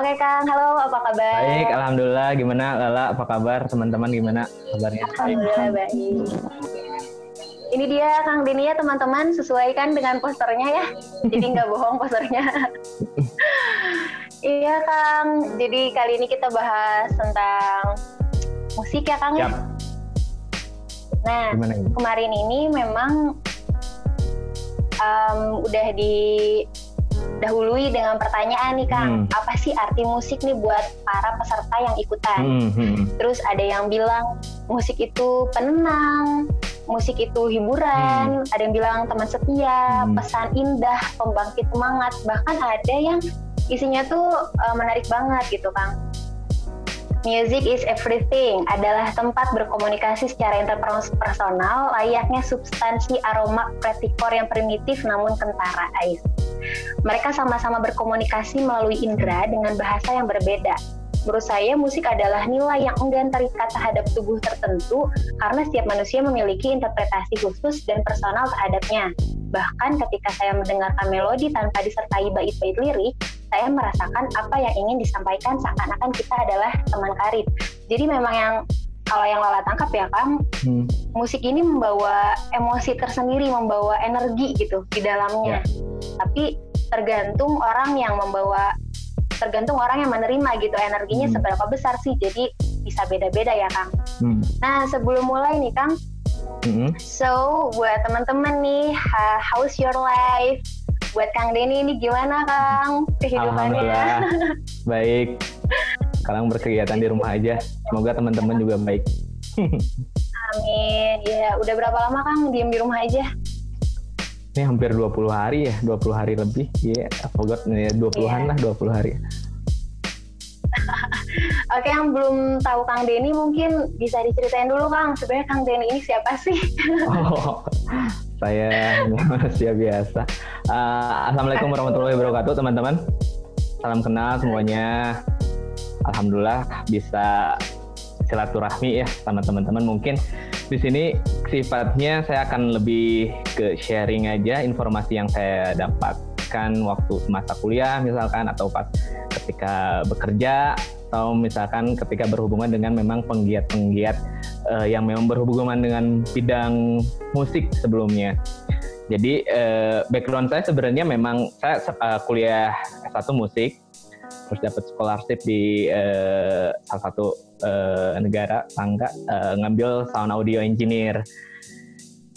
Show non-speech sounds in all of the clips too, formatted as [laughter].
Oke Kang, halo apa kabar? Baik, Alhamdulillah. Gimana Lala, apa kabar? Teman-teman gimana kabarnya? Alhamdulillah baik. Ini dia Kang Dini ya teman-teman, sesuaikan dengan posternya ya. Jadi nggak bohong posternya. [laughs] iya Kang, jadi kali ini kita bahas tentang musik ya Kang ya. Nah, Gimana ini? kemarin ini memang um, udah didahului dengan pertanyaan nih Kang, Hmm. apa sih arti musik nih buat para peserta yang ikutan? Hmm, hmm. Terus ada yang bilang musik itu penenang, musik itu hiburan, ada yang bilang teman setia, Hmm. pesan indah, pembangkit semangat, bahkan ada yang isinya tuh uh, menarik banget gitu Kang. Music is everything adalah tempat berkomunikasi secara interpersonal layaknya substansi aroma pretikor yang primitif namun kentara ais. Mereka sama-sama berkomunikasi melalui indera dengan bahasa yang berbeda. Menurut saya musik adalah nilai yang enggan terikat terhadap tubuh tertentu karena setiap manusia memiliki interpretasi khusus dan personal terhadapnya. Bahkan ketika saya mendengarkan melodi tanpa disertai bait-bait lirik, saya merasakan apa yang ingin disampaikan seakan-akan kita adalah teman karib. Jadi memang yang kalau yang Lala tangkap ya Kang, Hmm. musik ini membawa emosi tersendiri, membawa energi gitu di dalamnya. Tapi tergantung orang yang membawa, tergantung orang yang menerima gitu energinya Hmm. seberapa besar sih. Jadi bisa beda-beda ya Kang. Hmm. Nah sebelum mulai nih Kang, Hmm. so buat teman-teman nih, how's your life? Buat Kang Denny ini gimana Kang kehidupannya? [laughs] Baik. Sekarang berkegiatan di rumah aja. Semoga teman-teman juga baik. Amin. Ya udah berapa lama Kang diem di rumah aja? Ini hampir 20 hari ya, 20 hari lebih. Iya, I forgot nih 20-an Iya. lah, 20 hari. [laughs] Oke, yang belum tahu Kang Denny mungkin bisa diceritain dulu Kang. Sebenarnya Kang Denny ini siapa sih? [laughs] Oh, saya [laughs] manusia biasa. Uh, Assalamualaikum warahmatullahi wabarakatuh, teman-teman. Salam kenal semuanya. Alhamdulillah bisa silaturahmi ya sama teman-teman. Mungkin di sini sifatnya saya akan lebih ke sharing aja informasi yang saya dapatkan waktu masa kuliah misalkan atau pas ketika bekerja atau misalkan ketika berhubungan dengan memang penggiat-penggiat eh, yang memang berhubungan dengan bidang musik sebelumnya. Jadi eh, background saya sebenarnya memang saya eh, kuliah S1 musik, terus dapat scholarship di eh, salah satu eh, negara tangga eh, ngambil sound audio engineer.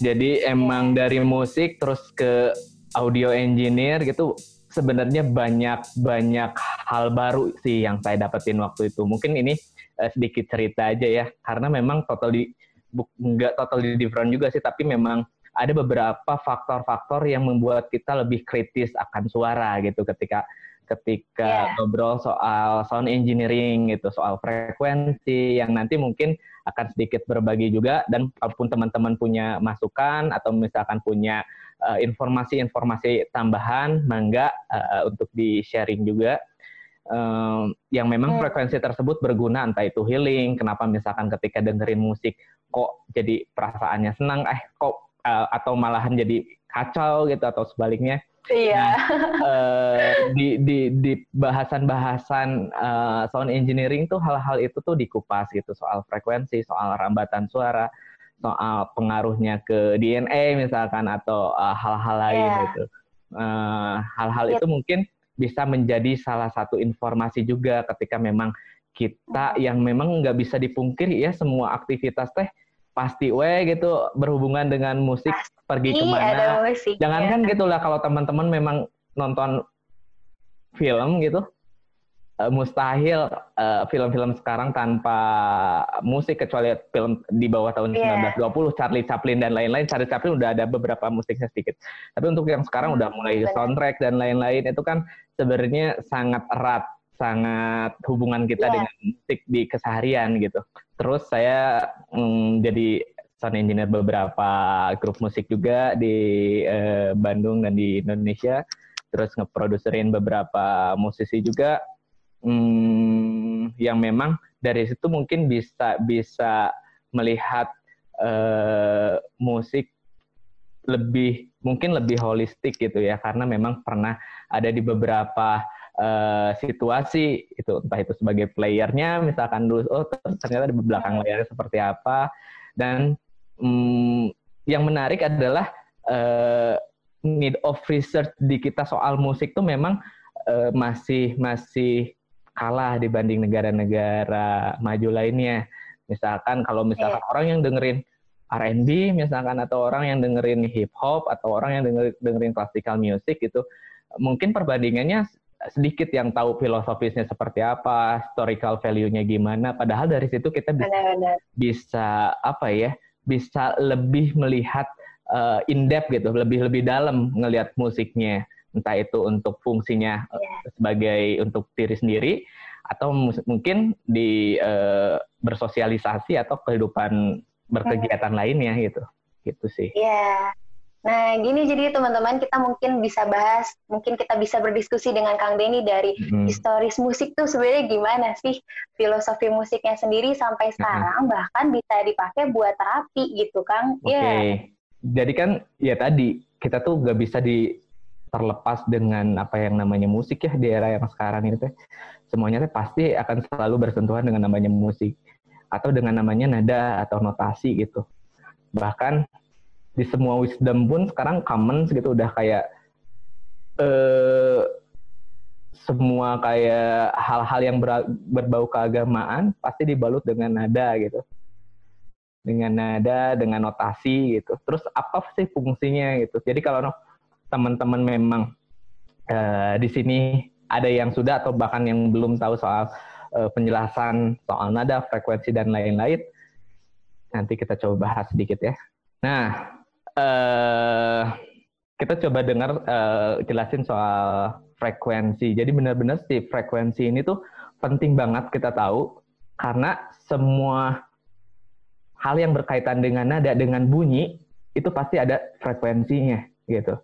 Jadi emang dari musik terus ke audio engineer gitu sebenarnya banyak banyak hal baru sih yang saya dapetin waktu itu. Mungkin ini eh, sedikit cerita aja ya, karena memang total di nggak total different juga sih, tapi memang ada beberapa faktor-faktor yang membuat kita lebih kritis akan suara gitu ketika ketika Yeah. ngobrol soal sound engineering gitu, soal frekuensi yang nanti mungkin akan sedikit berbagi juga. Dan kalaupun teman-teman punya masukan atau misalkan punya eh, informasi-informasi tambahan, mangga eh, untuk di sharing juga yang memang Hmm. frekuensi tersebut berguna entah itu healing, kenapa misalkan ketika dengerin musik kok jadi perasaannya senang, eh kok eh, atau malahan jadi kacau gitu atau sebaliknya Iya. [laughs] eh, di di di bahasan-bahasan eh, sound engineering tuh hal-hal itu tuh dikupas gitu soal frekuensi, soal rambatan suara, soal pengaruhnya ke DNA misalkan atau hal-hal lain Iya. gitu. Hal-hal Iya. itu mungkin bisa menjadi salah satu informasi juga ketika memang kita yang memang nggak bisa dipungkiri ya semua aktivitas teh pasti we gitu berhubungan dengan musik pergi Ini ke mana ada musik. jangankan gitu lah kalau teman-teman memang nonton film gitu eh, mustahil eh, film-film sekarang tanpa musik kecuali film di bawah tahun Iya. 1920 Charlie Chaplin dan lain-lain Charlie Chaplin udah ada beberapa musiknya sedikit tapi untuk yang sekarang Hmm, udah mulai benar. soundtrack dan lain-lain itu kan sebenarnya sangat erat sangat hubungan kita Iya. dengan musik di keseharian gitu terus saya mm, jadi sound engineer beberapa grup musik juga di eh, Bandung dan di Indonesia terus ngeproduserin beberapa musisi juga hmm, yang memang dari situ mungkin bisa bisa melihat eh, musik lebih mungkin lebih holistik gitu ya. Karena memang pernah ada di beberapa uh, situasi itu entah itu sebagai playernya misalkan dulu oh ternyata di belakang layarnya seperti apa. Dan um, yang menarik adalah uh, need of research di kita soal musik tuh memang uh, masih masih kalah dibanding negara-negara maju lainnya. Misalkan kalau misalkan yeah. orang yang dengerin R&B misalkan atau orang yang dengerin hip hop atau orang yang dengerin, dengerin classical music itu mungkin perbandingannya sedikit yang tahu filosofisnya seperti apa, historical value-nya gimana. Padahal dari situ kita bisa, Benar-benar. bisa apa ya, bisa lebih melihat uh, in depth gitu, lebih lebih dalam ngelihat musiknya. Entah itu untuk fungsinya yeah. sebagai untuk diri sendiri atau mungkin di uh, bersosialisasi atau kehidupan berkegiatan hmm. lainnya gitu. Gitu sih. Iya. Yeah. Nah, gini jadi teman-teman kita mungkin bisa bahas, mungkin kita bisa berdiskusi dengan Kang Denny dari hmm. historis musik tuh sebenarnya gimana sih filosofi musiknya sendiri sampai sekarang uh -huh. bahkan bisa dipakai buat terapi gitu, Kang. Oke. Okay. Yeah. Jadi kan ya tadi kita tuh gak bisa di terlepas dengan apa yang namanya musik ya di era yang sekarang ini teh. Semuanya teh pasti akan selalu bersentuhan dengan namanya musik atau dengan namanya nada atau notasi gitu. Bahkan di semua wisdom pun sekarang common gitu udah kayak eh, semua kayak hal-hal yang ber, berbau keagamaan pasti dibalut dengan nada gitu dengan nada dengan notasi gitu terus apa sih fungsinya gitu jadi kalau teman-teman memang eh, di sini ada yang sudah atau bahkan yang belum tahu soal eh, penjelasan soal nada frekuensi dan lain-lain nanti kita coba bahas sedikit ya nah uh, kita coba dengar uh, jelasin soal frekuensi. Jadi benar-benar si frekuensi ini tuh penting banget kita tahu karena semua hal yang berkaitan dengan nada dengan bunyi itu pasti ada frekuensinya gitu.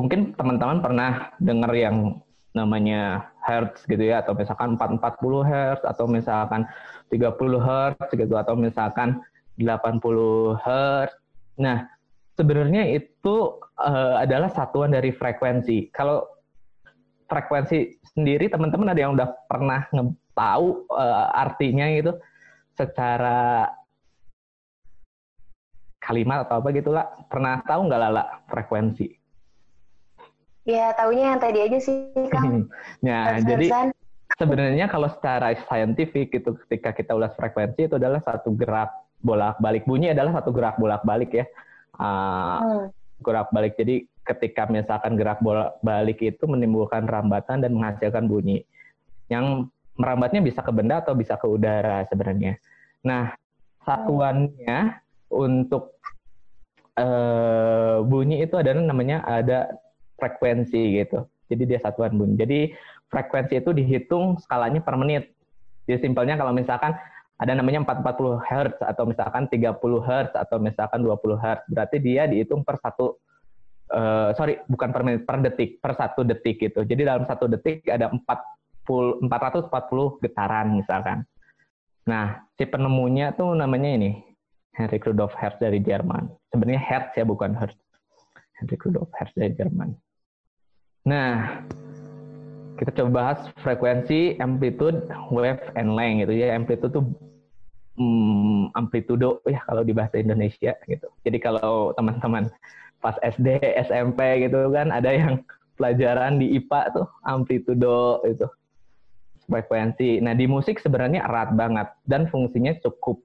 Mungkin teman-teman pernah dengar yang namanya hertz gitu ya atau misalkan 440 hertz atau misalkan 30 hertz gitu atau misalkan 80 Hz. Nah, sebenarnya itu uh, adalah satuan dari frekuensi. Kalau frekuensi sendiri teman-teman ada yang udah pernah tahu uh, artinya itu secara kalimat atau apa gitulah pernah tahu nggak lala frekuensi? Ya taunya yang tadi aja sih kang. [laughs] ya jadi sebenarnya kalau secara saintifik itu ketika kita ulas frekuensi itu adalah satu gerak bolak-balik bunyi adalah satu gerak bolak-balik ya. Uh, hmm. Gerak balik. Jadi ketika misalkan gerak bolak-balik itu menimbulkan rambatan dan menghasilkan bunyi. Yang merambatnya bisa ke benda atau bisa ke udara sebenarnya. Nah, satuannya untuk uh, bunyi itu adalah namanya ada frekuensi gitu. Jadi dia satuan bunyi. Jadi frekuensi itu dihitung skalanya per menit. Jadi simpelnya kalau misalkan ada namanya 440 Hz atau misalkan 30 Hz atau misalkan 20 Hz. Berarti dia dihitung per satu uh, sorry bukan per menit per detik per satu detik gitu. Jadi dalam satu detik ada 40 440 getaran misalkan. Nah, si penemunya tuh namanya ini Henrik Rudolf Hertz dari Jerman. Sebenarnya Hertz ya bukan Hertz. Henrik Rudolf Hertz dari Jerman. Nah, kita coba bahas frekuensi, amplitude, wave, and length gitu ya. Amplitude tuh hmm, amplitudo ya kalau di bahasa Indonesia gitu. Jadi kalau teman-teman pas SD, SMP gitu kan ada yang [laughs] pelajaran di IPA tuh amplitudo itu frekuensi. Nah di musik sebenarnya erat banget dan fungsinya cukup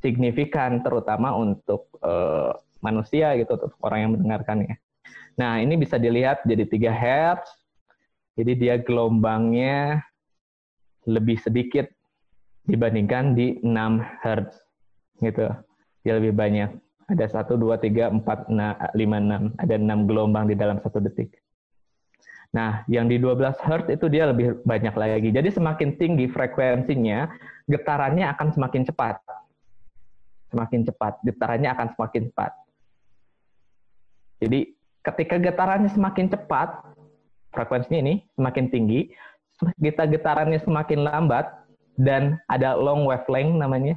signifikan terutama untuk uh, manusia gitu untuk orang yang mendengarkannya. Nah ini bisa dilihat jadi 3 Hz, jadi dia gelombangnya lebih sedikit dibandingkan di 6 Hz. Gitu. Dia lebih banyak. Ada 1, 2, 3, 4, 5, 6. Ada 6 gelombang di dalam satu detik. Nah, yang di 12 Hz itu dia lebih banyak lagi. Jadi semakin tinggi frekuensinya, getarannya akan semakin cepat. Semakin cepat, getarannya akan semakin cepat. Jadi ketika getarannya semakin cepat, frekuensinya ini semakin tinggi, kita getarannya semakin lambat dan ada long wavelength namanya.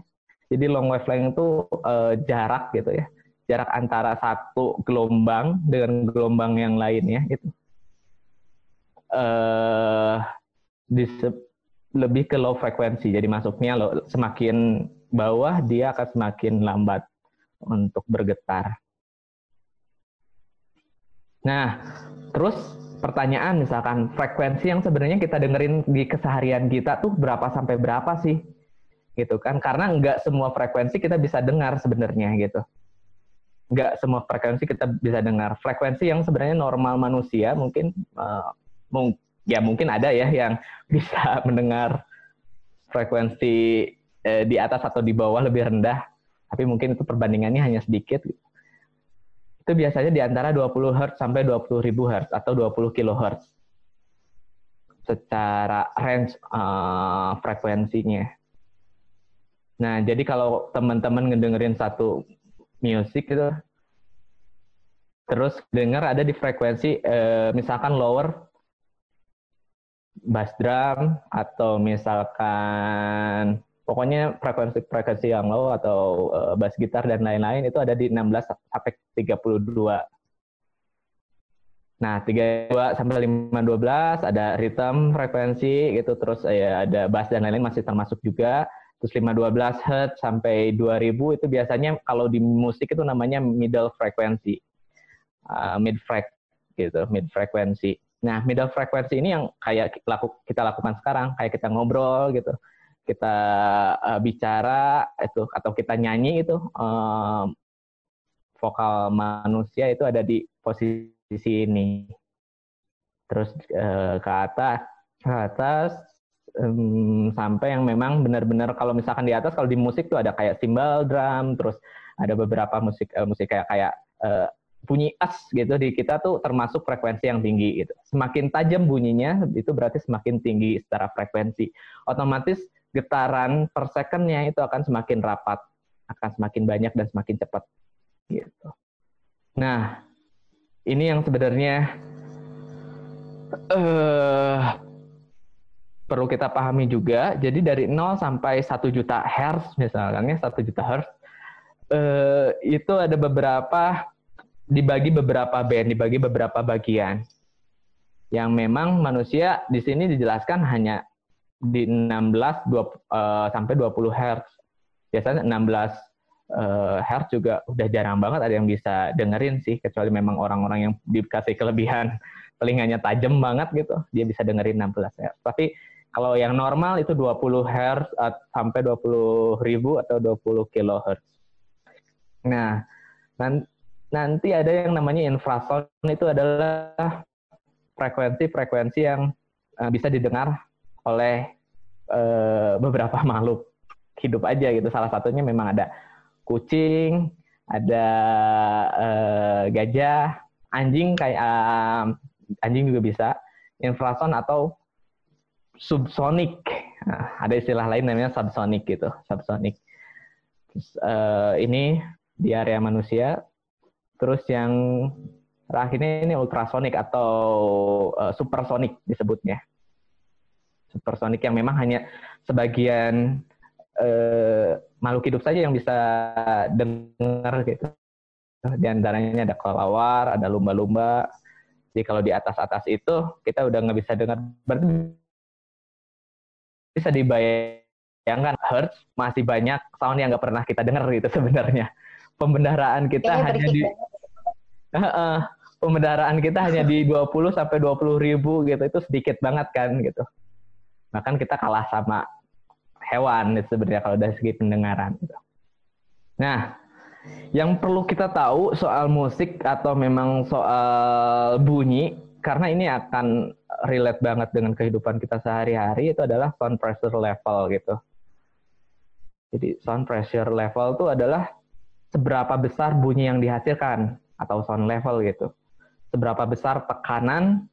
Jadi long wavelength itu uh, jarak gitu ya, jarak antara satu gelombang dengan gelombang yang lainnya itu. uh, lebih ke low frekuensi. Jadi masuknya lo, semakin bawah dia akan semakin lambat untuk bergetar. Nah, terus pertanyaan misalkan frekuensi yang sebenarnya kita dengerin di keseharian kita tuh berapa sampai berapa sih? Gitu kan? Karena nggak semua frekuensi kita bisa dengar sebenarnya gitu. Nggak semua frekuensi kita bisa dengar. Frekuensi yang sebenarnya normal manusia mungkin uh, ya mungkin ada ya yang [laughs] bisa mendengar frekuensi eh, di atas atau di bawah lebih rendah, tapi mungkin itu perbandingannya hanya sedikit. Itu biasanya di antara 20 Hz sampai 20 ribu Hz atau 20 kHz secara range uh, frekuensinya. Nah, jadi kalau teman-teman ngedengerin satu musik itu, terus dengar ada di frekuensi, uh, misalkan lower bass drum atau misalkan pokoknya frekuensi-frekuensi yang low atau uh, bass gitar dan lain-lain itu ada di 16 sampai 32. Nah, 32 sampai 512 ada rhythm frekuensi gitu terus ya ada bass dan lain-lain masih termasuk juga. Terus 512 Hz sampai 2000 itu biasanya kalau di musik itu namanya middle frequency. Uh, mid frek gitu, mid frequency. Nah, middle frekuensi ini yang kayak kita lakukan sekarang, kayak kita ngobrol gitu, kita uh, bicara itu atau kita nyanyi itu um, vokal manusia itu ada di posisi ini. Terus uh, ke atas, ke atas um, sampai yang memang benar-benar kalau misalkan di atas kalau di musik tuh ada kayak cymbal drum, terus ada beberapa musik uh, musik kayak kayak uh, bunyi as gitu di kita tuh termasuk frekuensi yang tinggi gitu. Semakin tajam bunyinya itu berarti semakin tinggi secara frekuensi. Otomatis getaran per secondnya itu akan semakin rapat, akan semakin banyak dan semakin cepat gitu. Nah, ini yang sebenarnya uh, perlu kita pahami juga. Jadi dari 0 sampai 1 juta hertz misalnya 1 juta hertz uh, itu ada beberapa dibagi beberapa band, dibagi beberapa bagian. Yang memang manusia di sini dijelaskan hanya di 16 20, uh, sampai 20 Hz. Biasanya 16 uh, Hz juga udah jarang banget ada yang bisa dengerin sih, kecuali memang orang-orang yang dikasih kelebihan [laughs] telinganya tajam banget gitu, dia bisa dengerin 16 Hz. Tapi kalau yang normal itu 20 Hz sampai 20 ribu atau 20 kHz. Nah, nanti ada yang namanya infrasound itu adalah frekuensi-frekuensi yang uh, bisa didengar oleh uh, beberapa [laughs] makhluk hidup aja gitu. Salah satunya memang ada kucing, ada uh, gajah, anjing kayak uh, anjing juga bisa, infrasound atau subsonic. Nah, ada istilah lain namanya subsonic gitu, subsonic. Terus, uh, ini di area manusia Terus yang terakhirnya ini ultrasonic atau uh, supersonic disebutnya. Supersonic yang memang hanya sebagian uh, makhluk hidup saja yang bisa dengar gitu. Di antaranya ada kelawar, ada lumba-lumba. Jadi kalau di atas-atas itu kita udah nggak bisa dengar. Berarti bisa dibayangkan hertz masih banyak sound yang nggak pernah kita dengar gitu sebenarnya. Pembendaharaan kita Kayaknya hanya di uh, pemeliharaan kita hanya di 20 sampai 20 ribu gitu itu sedikit banget kan gitu bahkan kita kalah sama hewan itu sebenarnya kalau dari segi pendengaran nah yang perlu kita tahu soal musik atau memang soal bunyi karena ini akan relate banget dengan kehidupan kita sehari-hari itu adalah sound pressure level gitu. Jadi sound pressure level itu adalah seberapa besar bunyi yang dihasilkan atau sound level gitu. Seberapa besar tekanan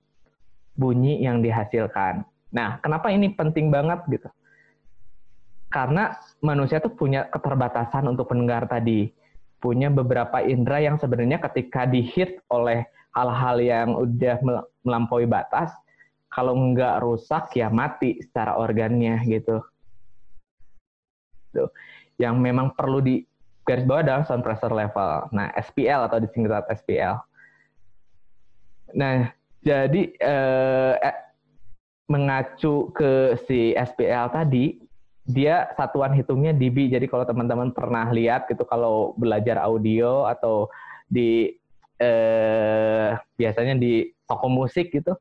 bunyi yang dihasilkan. Nah, kenapa ini penting banget gitu? Karena manusia tuh punya keterbatasan untuk mendengar tadi. Punya beberapa indera yang sebenarnya ketika dihit oleh hal-hal yang udah melampaui batas, kalau nggak rusak ya mati secara organnya gitu. Tuh. Yang memang perlu di garis bawah adalah sound pressure level. Nah, SPL atau disingkat SPL. Nah, jadi eh, mengacu ke si SPL tadi, dia satuan hitungnya dB. Jadi kalau teman-teman pernah lihat gitu kalau belajar audio atau di eh, biasanya di toko musik gitu,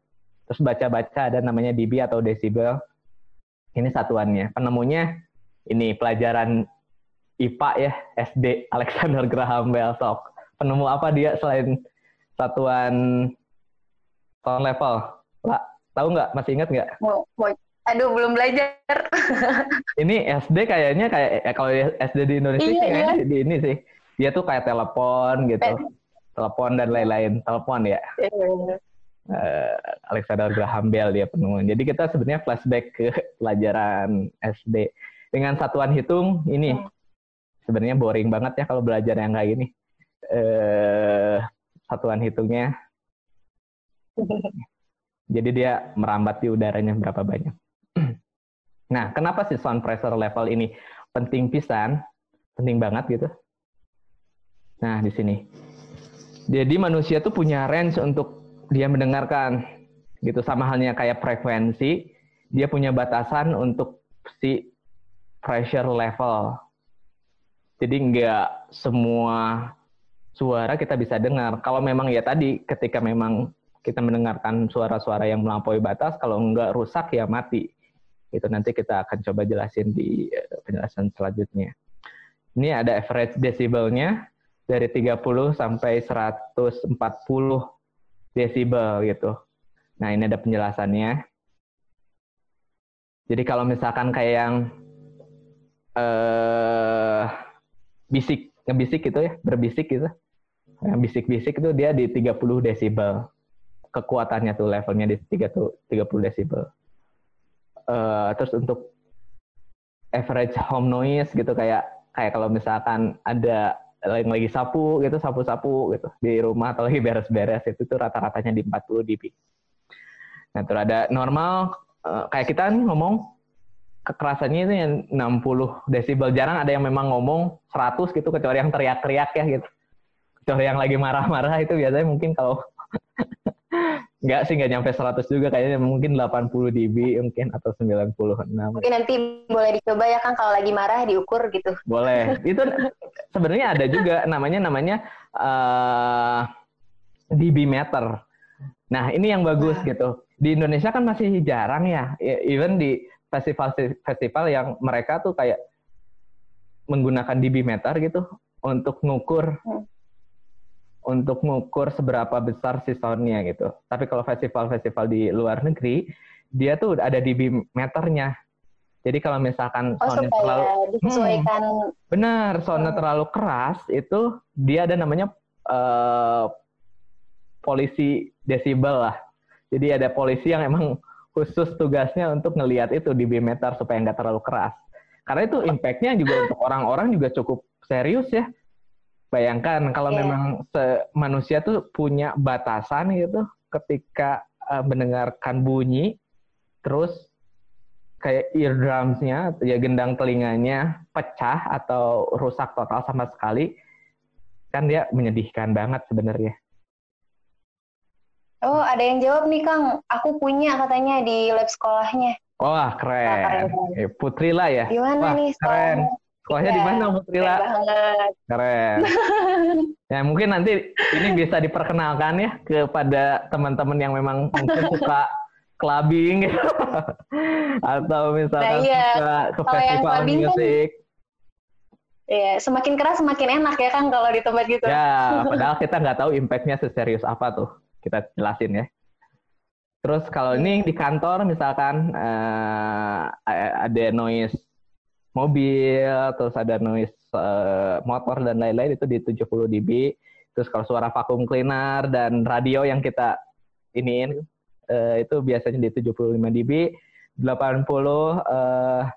terus baca-baca ada namanya dB atau desibel. Ini satuannya. Penemunya ini pelajaran IPA ya, SD Alexander Graham Bell Sok. Penemu apa dia selain satuan tone level? Lah, tahu nggak? Masih ingat nggak? Mau, mau, aduh belum belajar. ini SD kayaknya kayak ya, kalau SD di Indonesia iya, kayaknya iya. di ini sih. Dia tuh kayak telepon gitu. Eh. Telepon dan lain-lain. Telepon ya. Iya. Uh, Alexander Graham Bell dia penemu. Jadi kita sebenarnya flashback ke [laughs] pelajaran SD dengan satuan hitung ini hmm. sebenarnya boring banget ya kalau belajar yang kayak gini. Uh, satuan hitungnya [laughs] jadi dia merambat di udaranya berapa banyak. [clears throat] nah, kenapa sih sound pressure level ini penting pisan? Penting banget gitu. Nah, di sini. Jadi manusia tuh punya range untuk dia mendengarkan gitu sama halnya kayak frekuensi, dia punya batasan untuk si pressure level. Jadi nggak semua suara kita bisa dengar. Kalau memang ya tadi ketika memang kita mendengarkan suara-suara yang melampaui batas, kalau enggak rusak ya mati. Itu nanti kita akan coba jelasin di eh, penjelasan selanjutnya. Ini ada average desibelnya dari 30 sampai 140 desibel gitu. Nah, ini ada penjelasannya. Jadi kalau misalkan kayak yang eh, bisik, ngebisik gitu ya, berbisik gitu. Yang bisik-bisik itu dia di 30 desibel kekuatannya tuh levelnya di 30 30 desibel. Uh, terus untuk average home noise gitu kayak kayak kalau misalkan ada yang lagi sapu gitu sapu-sapu gitu di rumah atau [laughs] lagi beres-beres itu tuh rata-ratanya di 40 dB. Nah, terus ada normal uh, kayak kita nih ngomong kekerasannya itu yang 60 desibel. Jarang ada yang memang ngomong 100 gitu kecuali yang teriak-teriak ya gitu. Kecuali yang lagi marah-marah itu biasanya mungkin kalau Enggak sih, nggak nyampe 100 juga. Kayaknya mungkin 80 dB mungkin atau 96. Mungkin nanti boleh dicoba ya kan kalau lagi marah diukur gitu. Boleh. [laughs] Itu sebenarnya ada juga namanya namanya uh, dB meter. Nah, ini yang bagus nah. gitu. Di Indonesia kan masih jarang ya, e, even di festival-festival yang mereka tuh kayak menggunakan dB meter gitu untuk ngukur hmm untuk mengukur seberapa besar si soundnya gitu. Tapi kalau festival-festival di luar negeri, dia tuh ada di meternya. Jadi kalau misalkan oh, soundnya terlalu disesuaikan. Hmm, benar, soundnya hmm. terlalu keras itu dia ada namanya uh, polisi desibel lah. Jadi ada polisi yang emang khusus tugasnya untuk ngelihat itu di meter supaya nggak terlalu keras. Karena itu impactnya juga untuk orang-orang juga cukup serius ya. Bayangkan kalau yeah. memang manusia tuh punya batasan gitu ketika uh, mendengarkan bunyi, terus kayak eardrumsnya, ya gendang telinganya pecah atau rusak total sama sekali, kan dia menyedihkan banget sebenarnya. Oh, ada yang jawab nih Kang. Aku punya katanya di lab sekolahnya. Wah, keren. keren. Putri lah ya. Gimana Wah, nih? Keren. Sekolahnya di iya, mana Putrila? Keren. Keren. [laughs] ya mungkin nanti ini bisa diperkenalkan ya kepada teman-teman yang memang mungkin suka clubbing gitu. [laughs] atau misalkan nah, iya. suka ke Kalau festival musik. Kan, Iya, semakin keras semakin enak ya kan kalau di tempat gitu. Ya, [laughs] padahal kita nggak tahu impactnya seserius apa tuh. Kita jelasin ya. Terus kalau ini di kantor misalkan uh, ada noise mobil, terus ada noise uh, motor dan lain-lain itu di 70 dB. Terus kalau suara vacuum cleaner dan radio yang kita iniin uh, itu biasanya di 75 dB. 80 uh,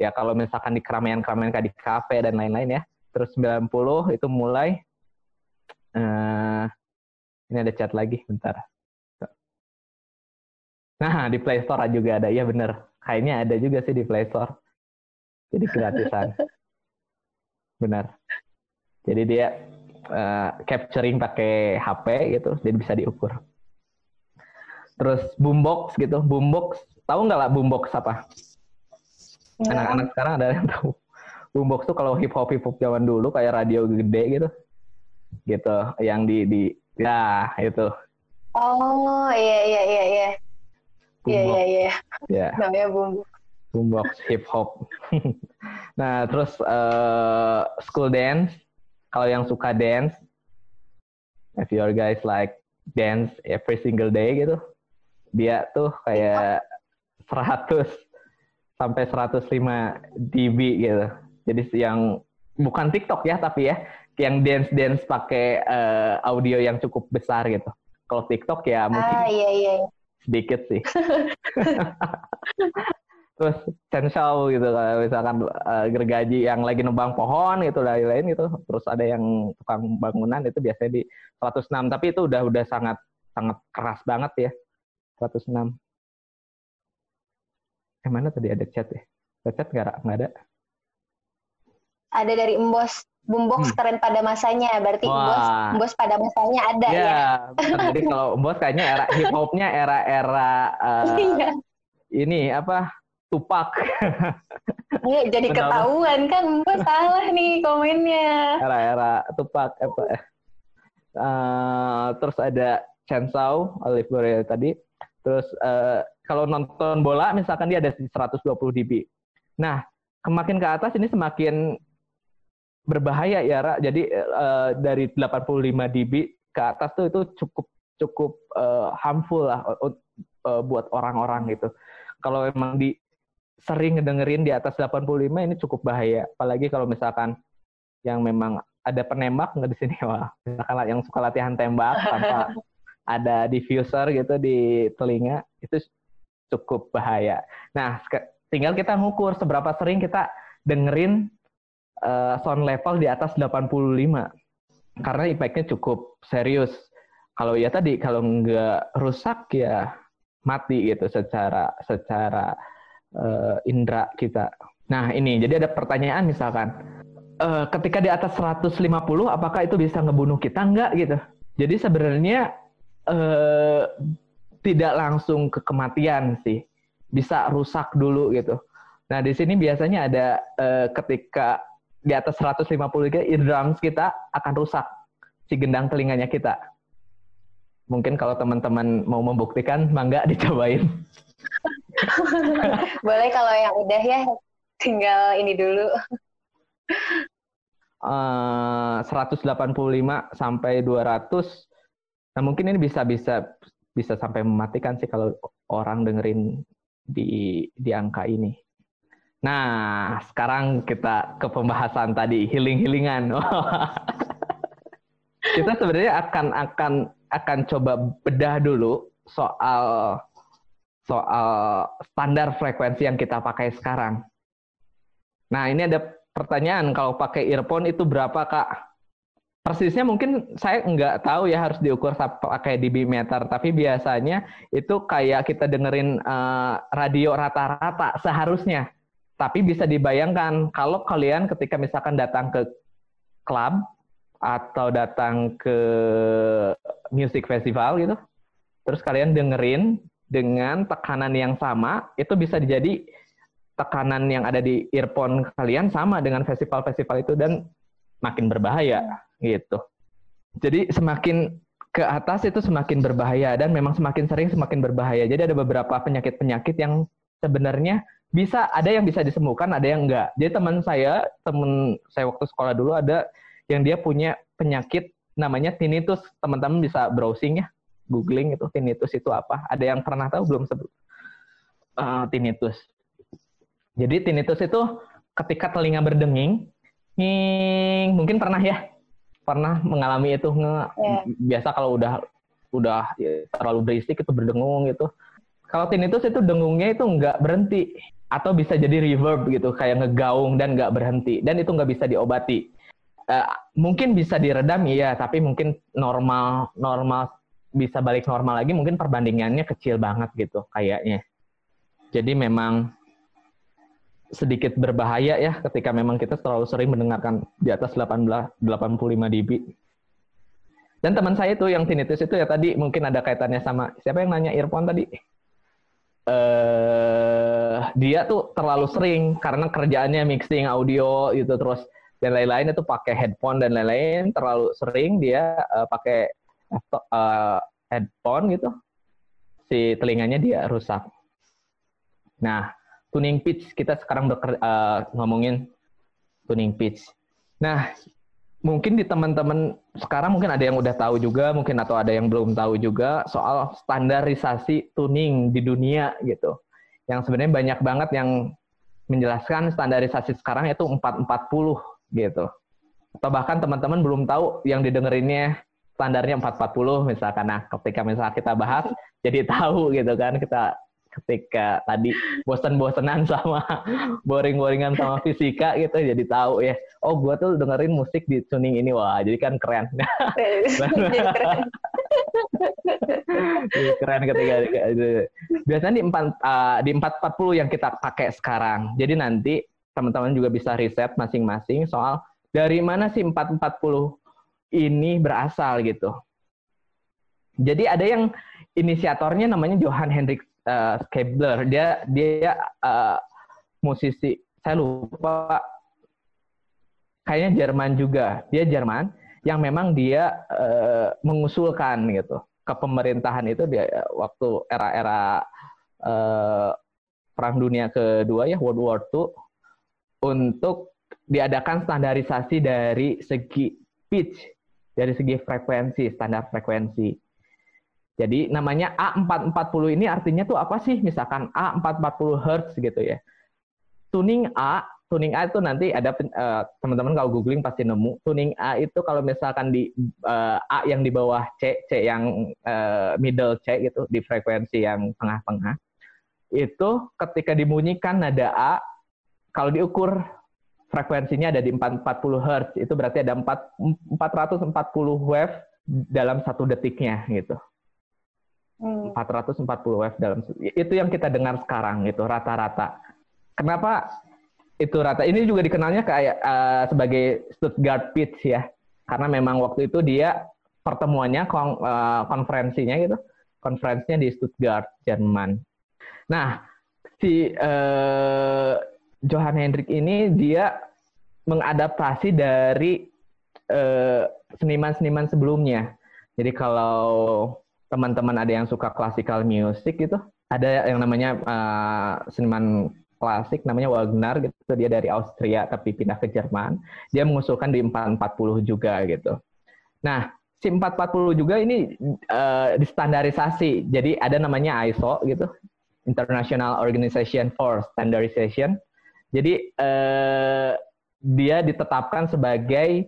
ya kalau misalkan di keramaian-keramaian kayak di kafe dan lain-lain ya. Terus 90 itu mulai uh, ini ada chat lagi bentar. Nah, di Play Store juga ada. Iya bener. Kayaknya ada juga sih di Play Store jadi gratisan benar jadi dia uh, capturing pakai HP gitu jadi bisa diukur terus boombox gitu boombox tahu nggak lah boombox apa? Anak-anak sekarang ada yang tahu. Boombox tuh kalau hip hop hip hop zaman dulu kayak radio gede gitu, gitu, yang di di ya itu. Oh iya iya iya iya. Iya iya iya. Ya. Namanya boombox. Boombox hip hop. [laughs] nah terus uh, school dance, kalau yang suka dance, if your guys like dance every single day gitu, dia tuh kayak 100 sampai 105 dB gitu. Jadi yang bukan TikTok ya tapi ya yang dance dance pakai uh, audio yang cukup besar gitu. Kalau TikTok ya mungkin ah, iya, iya. sedikit sih. [laughs] Terus Chenshaw gitu kalau misalkan uh, gergaji yang lagi nebang pohon gitu lain-lain gitu. Terus ada yang tukang bangunan itu biasanya di 106 tapi itu udah udah sangat sangat keras banget ya 106. Eh mana tadi ada chat ya? Ada chat nggak? Nggak ada. Ada dari Embos. Boombox hmm. keren pada masanya, berarti Embos pada masanya ada ya. ya. Jadi kalau Embos kayaknya era hip hopnya era-era uh, [laughs] ini apa? Tupak. [laughs] Iya, jadi ketahuan kan Embos salah nih komennya. Era-era Tupak apa? Uh, terus ada Chainsaw, Olive Boreal tadi. Terus uh, kalau nonton bola misalkan dia ada di 120 dB. Nah, kemakin ke atas ini semakin berbahaya ya, Ra. Jadi uh, dari 85 dB ke atas tuh itu cukup cukup uh, harmful lah uh, buat orang-orang gitu. Kalau memang di sering ngedengerin di atas 85 ini cukup bahaya. Apalagi kalau misalkan yang memang ada penembak nggak di sini [laughs] wah misalkan yang suka latihan tembak tanpa [laughs] ada diffuser gitu di telinga itu cukup bahaya. Nah, tinggal kita ngukur seberapa sering kita dengerin uh, sound level di atas 85 karena impactnya cukup serius. Kalau ya tadi kalau nggak rusak ya mati gitu secara secara uh, indera kita. Nah ini jadi ada pertanyaan misalkan uh, ketika di atas 150 apakah itu bisa ngebunuh kita nggak gitu? Jadi sebenarnya uh, tidak langsung ke kematian sih, bisa rusak dulu gitu. Nah di sini biasanya ada uh, ketika di atas 150 ke eardrums kita akan rusak si gendang telinganya kita. Mungkin kalau teman-teman mau membuktikan, mangga [laughs] dicobain. [laughs] Boleh kalau yang udah ya, tinggal ini dulu. Uh, 185 sampai 200. Nah, mungkin ini bisa bisa bisa sampai mematikan sih kalau orang dengerin di di angka ini. Nah, sekarang kita ke pembahasan tadi healing-healingan. [laughs] kita sebenarnya akan akan akan coba bedah dulu soal soal standar frekuensi yang kita pakai sekarang. Nah, ini ada pertanyaan kalau pakai earphone itu berapa, Kak? Persisnya mungkin saya nggak tahu ya harus diukur pakai dB meter, tapi biasanya itu kayak kita dengerin uh, radio rata-rata seharusnya tapi bisa dibayangkan kalau kalian ketika misalkan datang ke klub atau datang ke music festival gitu, terus kalian dengerin dengan tekanan yang sama, itu bisa jadi tekanan yang ada di earphone kalian sama dengan festival-festival itu dan makin berbahaya gitu. Jadi semakin ke atas itu semakin berbahaya dan memang semakin sering semakin berbahaya. Jadi ada beberapa penyakit-penyakit yang sebenarnya bisa ada yang bisa disembuhkan, ada yang enggak. Jadi teman saya, teman saya waktu sekolah dulu ada yang dia punya penyakit namanya tinnitus. Teman-teman bisa browsing ya, googling itu tinnitus itu apa. Ada yang pernah tahu belum sebelum uh, tinnitus? Jadi tinnitus itu ketika telinga berdenging, nging, mungkin pernah ya, pernah mengalami itu nge, yeah. biasa kalau udah udah ya, terlalu berisik itu berdengung gitu. Kalau tinnitus itu dengungnya itu nggak berhenti atau bisa jadi reverb gitu kayak ngegaung dan nggak berhenti dan itu nggak bisa diobati uh, mungkin bisa diredam ya tapi mungkin normal normal bisa balik normal lagi mungkin perbandingannya kecil banget gitu kayaknya. Jadi memang sedikit berbahaya ya ketika memang kita terlalu sering mendengarkan di atas 18 85 dB. Dan teman saya itu yang tinnitus itu ya tadi mungkin ada kaitannya sama siapa yang nanya earphone tadi? Uh, dia tuh terlalu sering karena kerjaannya mixing audio gitu terus dan lain-lain itu pakai headphone dan lain-lain terlalu sering dia uh, pakai uh, headphone gitu si telinganya dia rusak. Nah, tuning pitch kita sekarang uh, ngomongin tuning pitch. Nah, mungkin di teman-teman sekarang mungkin ada yang udah tahu juga, mungkin atau ada yang belum tahu juga soal standarisasi tuning di dunia gitu. Yang sebenarnya banyak banget yang menjelaskan standarisasi sekarang itu 440 gitu. Atau bahkan teman-teman belum tahu yang didengerinnya standarnya 440 misalkan. Nah, ketika misalnya kita bahas [laughs] jadi tahu gitu kan kita ketika tadi bosan-bosanan sama boring-boringan sama fisika gitu jadi tahu ya. Oh gue tuh dengerin musik di tuning ini. Wah jadi kan keren. [laughs] [laughs] Jadi keren. Ketika biasanya di empat uh, di empat empat puluh yang kita pakai sekarang. Jadi nanti teman-teman juga bisa riset masing-masing soal dari mana sih empat empat puluh ini berasal gitu jadi ada yang inisiatornya namanya Johan Hendrik uh, Skebler. Dia dia uh, musisi. Saya lupa. Kayaknya Jerman juga. Dia Jerman yang memang dia uh, mengusulkan gitu ke pemerintahan itu dia waktu era-era uh, perang dunia kedua ya World War II untuk diadakan standarisasi dari segi pitch, dari segi frekuensi, standar frekuensi. Jadi namanya A440 ini artinya tuh apa sih? Misalkan A440 Hz gitu ya. Tuning A, tuning A itu nanti ada uh, teman-teman kalau googling pasti nemu. Tuning A itu kalau misalkan di uh, A yang di bawah C, C yang uh, middle C gitu di frekuensi yang tengah-tengah. Itu ketika dibunyikan nada A kalau diukur frekuensinya ada di 440 Hz, itu berarti ada 4, 440 wave dalam satu detiknya gitu. 440 hmm. Wave dalam itu yang kita dengar sekarang itu rata-rata. Kenapa itu rata? Ini juga dikenalnya kayak uh, sebagai Stuttgart Pitch ya. Karena memang waktu itu dia pertemuannya kon, uh, konferensinya gitu. Konferensinya di Stuttgart, Jerman. Nah, si uh, Johann Hendrik ini dia mengadaptasi dari seniman-seniman uh, sebelumnya. Jadi kalau teman-teman ada yang suka classical music gitu, ada yang namanya uh, seniman klasik namanya Wagner gitu, dia dari Austria tapi pindah ke Jerman. Dia mengusulkan di 440 juga gitu. Nah, si 440 juga ini uh, distandarisasi. Jadi ada namanya ISO gitu, International Organization for Standardization. Jadi uh, dia ditetapkan sebagai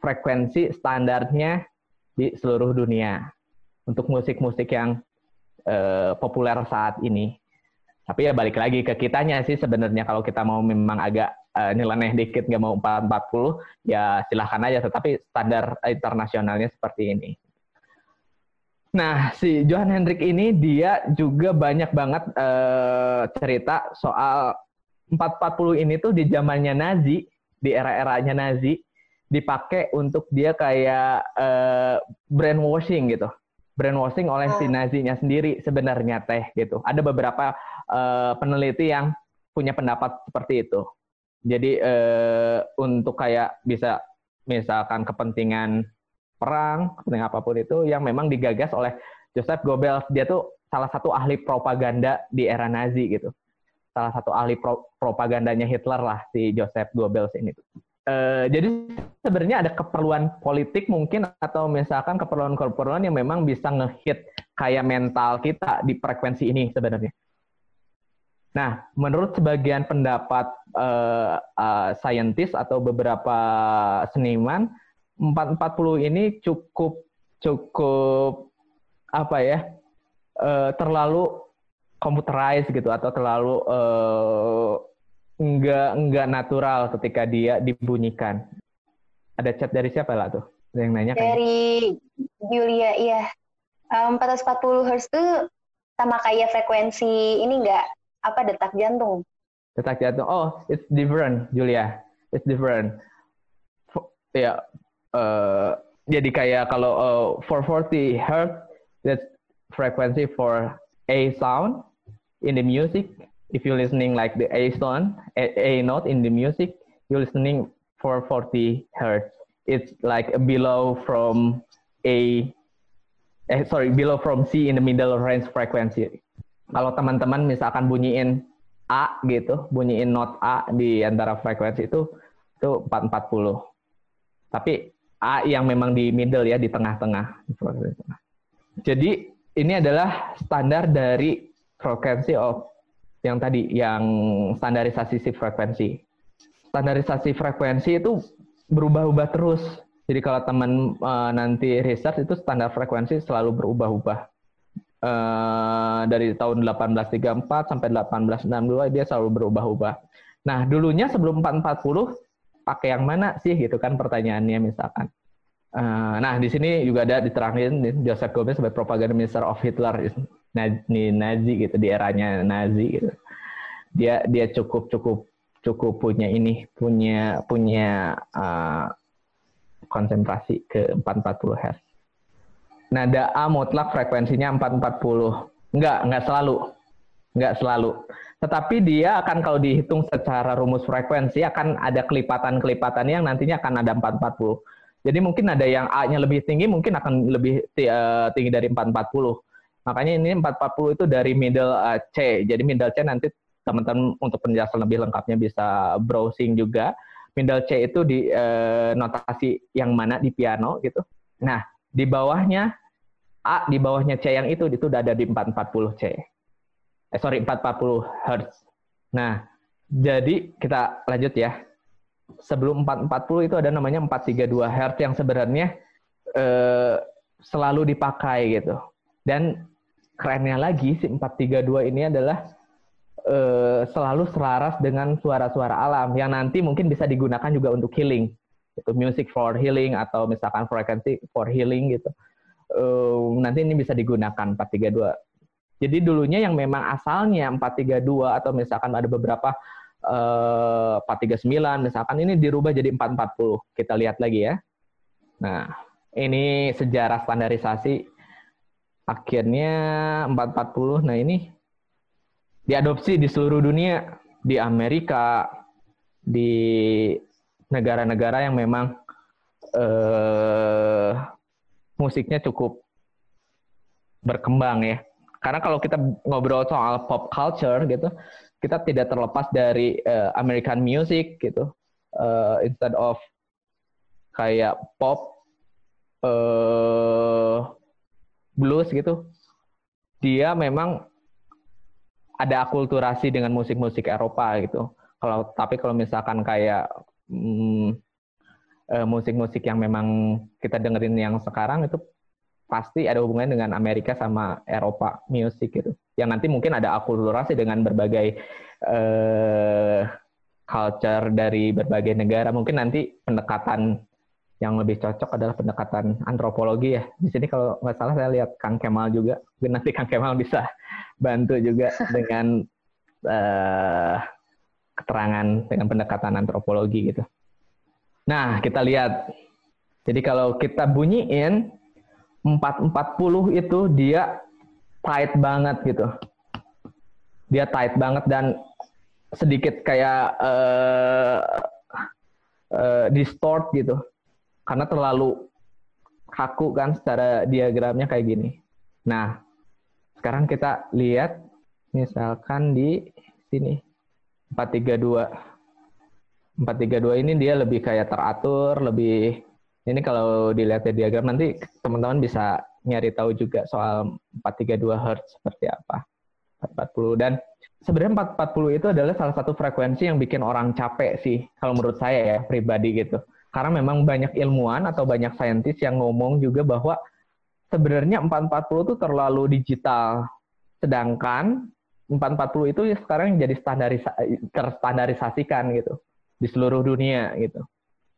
frekuensi standarnya di seluruh dunia untuk musik-musik yang uh, populer saat ini. Tapi ya balik lagi ke kitanya sih sebenarnya kalau kita mau memang agak uh, nyeleneh dikit nggak mau 440 ya silahkan aja tetapi standar internasionalnya seperti ini. Nah, si Johan Hendrik ini dia juga banyak banget uh, cerita soal 440 ini tuh di zamannya Nazi, di era-eranya Nazi dipakai untuk dia kayak uh, brainwashing gitu brainwashing oleh si ah. nazinya sendiri sebenarnya teh gitu. Ada beberapa uh, peneliti yang punya pendapat seperti itu. Jadi uh, untuk kayak bisa misalkan kepentingan perang, kepentingan apa pun itu yang memang digagas oleh Joseph Goebbels. Dia tuh salah satu ahli propaganda di era Nazi gitu. Salah satu ahli pro propagandanya Hitler lah si Joseph Goebbels ini. Uh, jadi sebenarnya ada keperluan politik mungkin atau misalkan keperluan-keperluan yang memang bisa ngehit kayak mental kita di frekuensi ini sebenarnya. Nah, menurut sebagian pendapat uh, uh, saintis atau beberapa seniman, 440 ini cukup cukup apa ya? Uh, terlalu computerized gitu atau terlalu uh, nggak nggak natural ketika dia dibunyikan. Ada chat dari siapa lah tuh? yang nanya kan? Dari Julia, iya. Um, 440 Hz tuh sama kayak frekuensi ini nggak apa detak jantung? Detak jantung. Oh, it's different, Julia. It's different. Ya, yeah, uh, jadi kayak kalau uh, 440 Hz, that's frequency for A sound. In the music, if you're listening like the A tone, A, A note in the music, you're listening 440 hertz. It's like below from A, eh, sorry, below from C in the middle range frequency. Kalau teman-teman misalkan bunyiin A gitu, bunyiin note A di antara frekuensi itu itu 440. Tapi A yang memang di middle ya, di tengah-tengah. Jadi ini adalah standar dari frekuensi of yang tadi, yang standarisasi shift frekuensi. Standarisasi frekuensi itu berubah-ubah terus. Jadi kalau teman uh, nanti research itu standar frekuensi selalu berubah-ubah. Uh, dari tahun 1834 sampai 1862 dia selalu berubah-ubah. Nah, dulunya sebelum 440 pakai yang mana sih gitu kan pertanyaannya misalkan. Uh, nah di sini juga ada diterangin Joseph Goebbels sebagai propaganda minister of Hitler, Nazi, Nazi gitu di eranya Nazi gitu. Dia dia cukup cukup cukup punya ini punya punya uh, konsentrasi ke 440 Hz. Nada A mutlak frekuensinya 440. Enggak, enggak selalu. Enggak selalu. Tetapi dia akan kalau dihitung secara rumus frekuensi akan ada kelipatan-kelipatan yang nantinya akan ada 440. Jadi mungkin ada yang A-nya lebih tinggi, mungkin akan lebih eh, tinggi dari 440. Makanya ini 440 itu dari middle eh, C. Jadi middle C nanti teman-teman untuk penjelasan lebih lengkapnya bisa browsing juga. Middle C itu di uh, notasi yang mana di piano gitu. Nah, di bawahnya A, di bawahnya C yang itu itu udah ada di 440 C eh sorry 440 Hz. Nah, jadi kita lanjut ya. Sebelum 440 itu ada namanya 432 Hz yang sebenarnya eh, selalu dipakai gitu. Dan kerennya lagi si 432 ini adalah eh, selalu selaras dengan suara-suara alam yang nanti mungkin bisa digunakan juga untuk healing. Itu music for healing atau misalkan frequency for healing gitu. Uh, nanti ini bisa digunakan 432 jadi dulunya yang memang asalnya 432 atau misalkan ada beberapa uh, eh, 439 misalkan ini dirubah jadi 440. Kita lihat lagi ya. Nah, ini sejarah standarisasi akhirnya 440. Nah, ini diadopsi di seluruh dunia, di Amerika, di negara-negara yang memang uh, musiknya cukup berkembang ya karena kalau kita ngobrol soal pop culture gitu, kita tidak terlepas dari uh, American music gitu. Uh, instead of kayak pop, uh, blues gitu, dia memang ada akulturasi dengan musik-musik Eropa gitu. Kalau tapi kalau misalkan kayak musik musik-musik yang memang kita dengerin yang sekarang itu pasti ada hubungannya dengan Amerika sama Eropa music gitu. Yang nanti mungkin ada akulturasi dengan berbagai uh, culture dari berbagai negara. Mungkin nanti pendekatan yang lebih cocok adalah pendekatan antropologi ya. Di sini kalau nggak salah saya lihat Kang Kemal juga. Nanti Kang Kemal bisa bantu juga dengan uh, keterangan dengan pendekatan antropologi gitu. Nah, kita lihat. Jadi kalau kita bunyiin 440 itu dia tight banget gitu. Dia tight banget dan sedikit kayak uh, uh, distort gitu. Karena terlalu kaku kan secara diagramnya kayak gini. Nah, sekarang kita lihat misalkan di sini 432. 432 ini dia lebih kayak teratur, lebih ini kalau dilihat di diagram nanti teman-teman bisa nyari tahu juga soal 432 Hz seperti apa. 440 dan sebenarnya 440 itu adalah salah satu frekuensi yang bikin orang capek sih kalau menurut saya ya pribadi gitu. Karena memang banyak ilmuwan atau banyak saintis yang ngomong juga bahwa sebenarnya 440 itu terlalu digital. Sedangkan 440 itu ya sekarang jadi standarisa terstandarisasikan gitu di seluruh dunia gitu.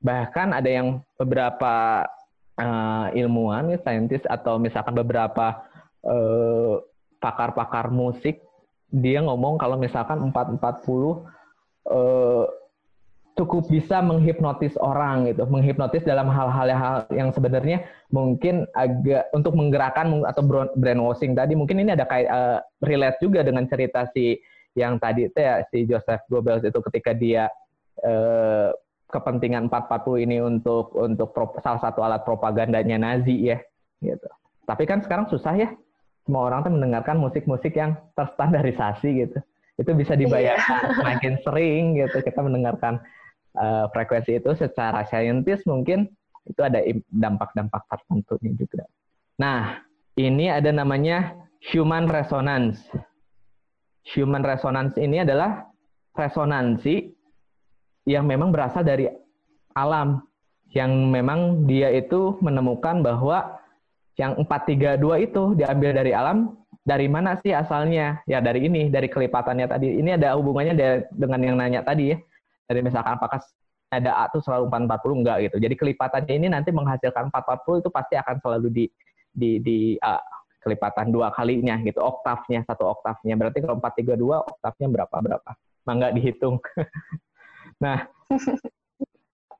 Bahkan ada yang beberapa uh, ilmuwan, ya, saintis atau misalkan beberapa eh, pakar-pakar musik dia ngomong kalau misalkan 440 uh, cukup bisa menghipnotis orang gitu, menghipnotis dalam hal-hal yang, sebenarnya mungkin agak untuk menggerakkan atau brainwashing tadi mungkin ini ada kayak uh, relate juga dengan cerita si yang tadi itu ya si Joseph Goebbels itu ketika dia uh, kepentingan 440 ini untuk untuk pro, salah satu alat propagandanya Nazi ya gitu. Tapi kan sekarang susah ya. Semua orang tuh mendengarkan musik-musik yang terstandarisasi gitu. Itu bisa dibayangkan yeah. makin sering gitu kita mendengarkan uh, frekuensi itu secara saintis mungkin itu ada dampak-dampak tertentunya juga. Nah, ini ada namanya human resonance. Human resonance ini adalah resonansi yang memang berasal dari alam, yang memang dia itu menemukan bahwa yang 432 itu diambil dari alam, dari mana sih asalnya? Ya dari ini, dari kelipatannya tadi. Ini ada hubungannya dengan yang nanya tadi ya dari misalkan apakah ada A itu selalu 440 enggak gitu. Jadi kelipatannya ini nanti menghasilkan 440 itu pasti akan selalu di di di uh, kelipatan dua kalinya gitu, oktavnya satu oktavnya. Berarti kalau 432 oktavnya berapa berapa? Mangga dihitung. [laughs] nah,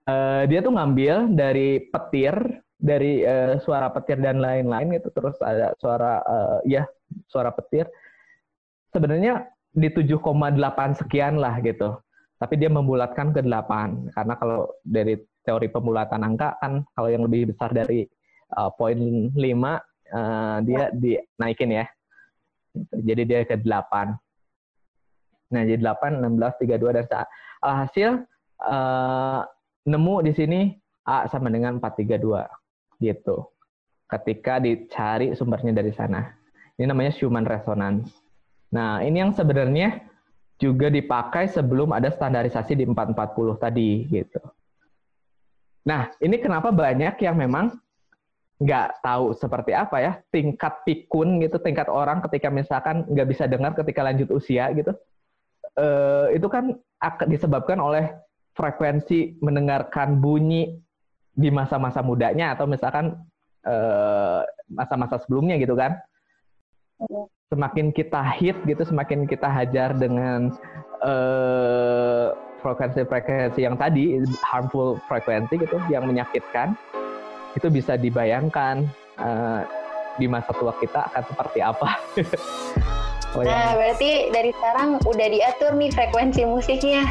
uh, [laughs] dia tuh ngambil dari petir, dari uh, suara petir dan lain-lain gitu, terus ada suara uh, ya suara petir. Sebenarnya di 7,8 sekian lah gitu tapi dia membulatkan ke 8 karena kalau dari teori pembulatan angka kan kalau yang lebih besar dari uh, poin 5 uh, dia dinaikin ya. Jadi dia ke 8. Nah, jadi 8, 16, 32 dan alhasil uh, nemu di sini A sama dengan 432 gitu. Ketika dicari sumbernya dari sana. Ini namanya human resonance. Nah, ini yang sebenarnya juga dipakai sebelum ada standarisasi di 440 tadi gitu. Nah, ini kenapa banyak yang memang nggak tahu seperti apa ya tingkat pikun gitu, tingkat orang ketika misalkan nggak bisa dengar ketika lanjut usia gitu, eh, itu kan disebabkan oleh frekuensi mendengarkan bunyi di masa-masa mudanya atau misalkan eh, masa-masa sebelumnya gitu kan semakin kita hit gitu, semakin kita hajar dengan uh, frekuensi-frekuensi yang tadi, harmful frekuensi gitu, yang menyakitkan, itu bisa dibayangkan uh, di masa tua kita akan seperti apa. [laughs] Oh, nah, berarti dari sekarang udah diatur nih frekuensi musiknya.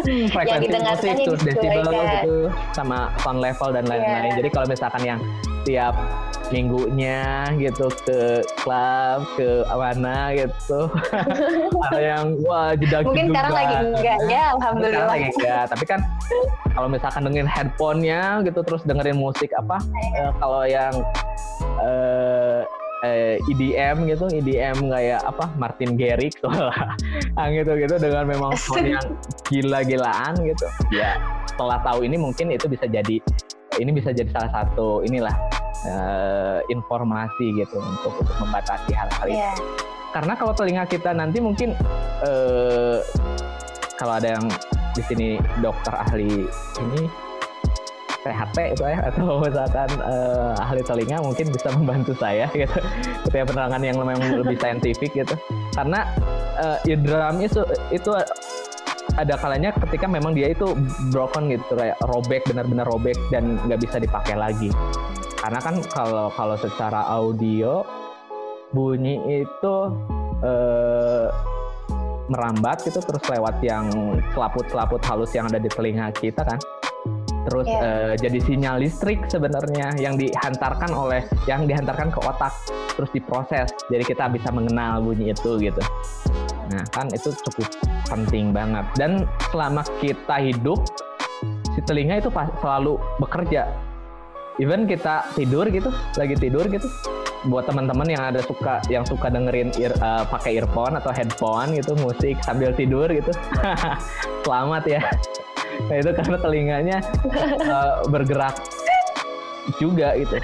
Hmm, [laughs] frekuensi yang musik, terus desibel gitu, sama sound level dan lain-lain. Yeah. Jadi kalau misalkan yang tiap minggunya gitu ke klub ke mana gitu. [laughs] Ada yang wah jeda mungkin juga. sekarang lagi enggak ya alhamdulillah. Sekarang lagi enggak tapi kan kalau misalkan dengerin handphonenya gitu terus dengerin musik apa uh, kalau yang uh, uh, EDM gitu EDM kayak apa Martin Garrix [laughs] lah gitu gitu dengan memang sound yang gila-gilaan gitu. Ya setelah tahu ini mungkin itu bisa jadi ini bisa jadi salah satu inilah uh, informasi gitu untuk untuk membatasi hal-hal yeah. itu. Karena kalau telinga kita nanti mungkin uh, kalau ada yang di sini dokter ahli ini THT itu ya atau [laughs] misalkan uh, ahli telinga mungkin bisa membantu saya [laughs] gitu ketika penerangan yang memang lebih saintifik gitu karena uh, eardrum itu itu ada kalanya ketika memang dia itu broken gitu kayak robek benar-benar robek dan nggak bisa dipakai lagi karena kan kalau kalau secara audio bunyi itu eh, merambat gitu terus lewat yang selaput-selaput halus yang ada di telinga kita kan. Terus yeah. eh, jadi sinyal listrik sebenarnya yang dihantarkan oleh yang dihantarkan ke otak terus diproses. Jadi kita bisa mengenal bunyi itu gitu. Nah kan itu cukup penting banget. Dan selama kita hidup si telinga itu selalu bekerja even kita tidur gitu lagi tidur gitu. Buat teman-teman yang ada suka yang suka dengerin ear, uh, pakai earphone atau headphone gitu musik sambil tidur gitu. [laughs] Selamat ya. Nah, itu karena telinganya uh, bergerak juga gitu.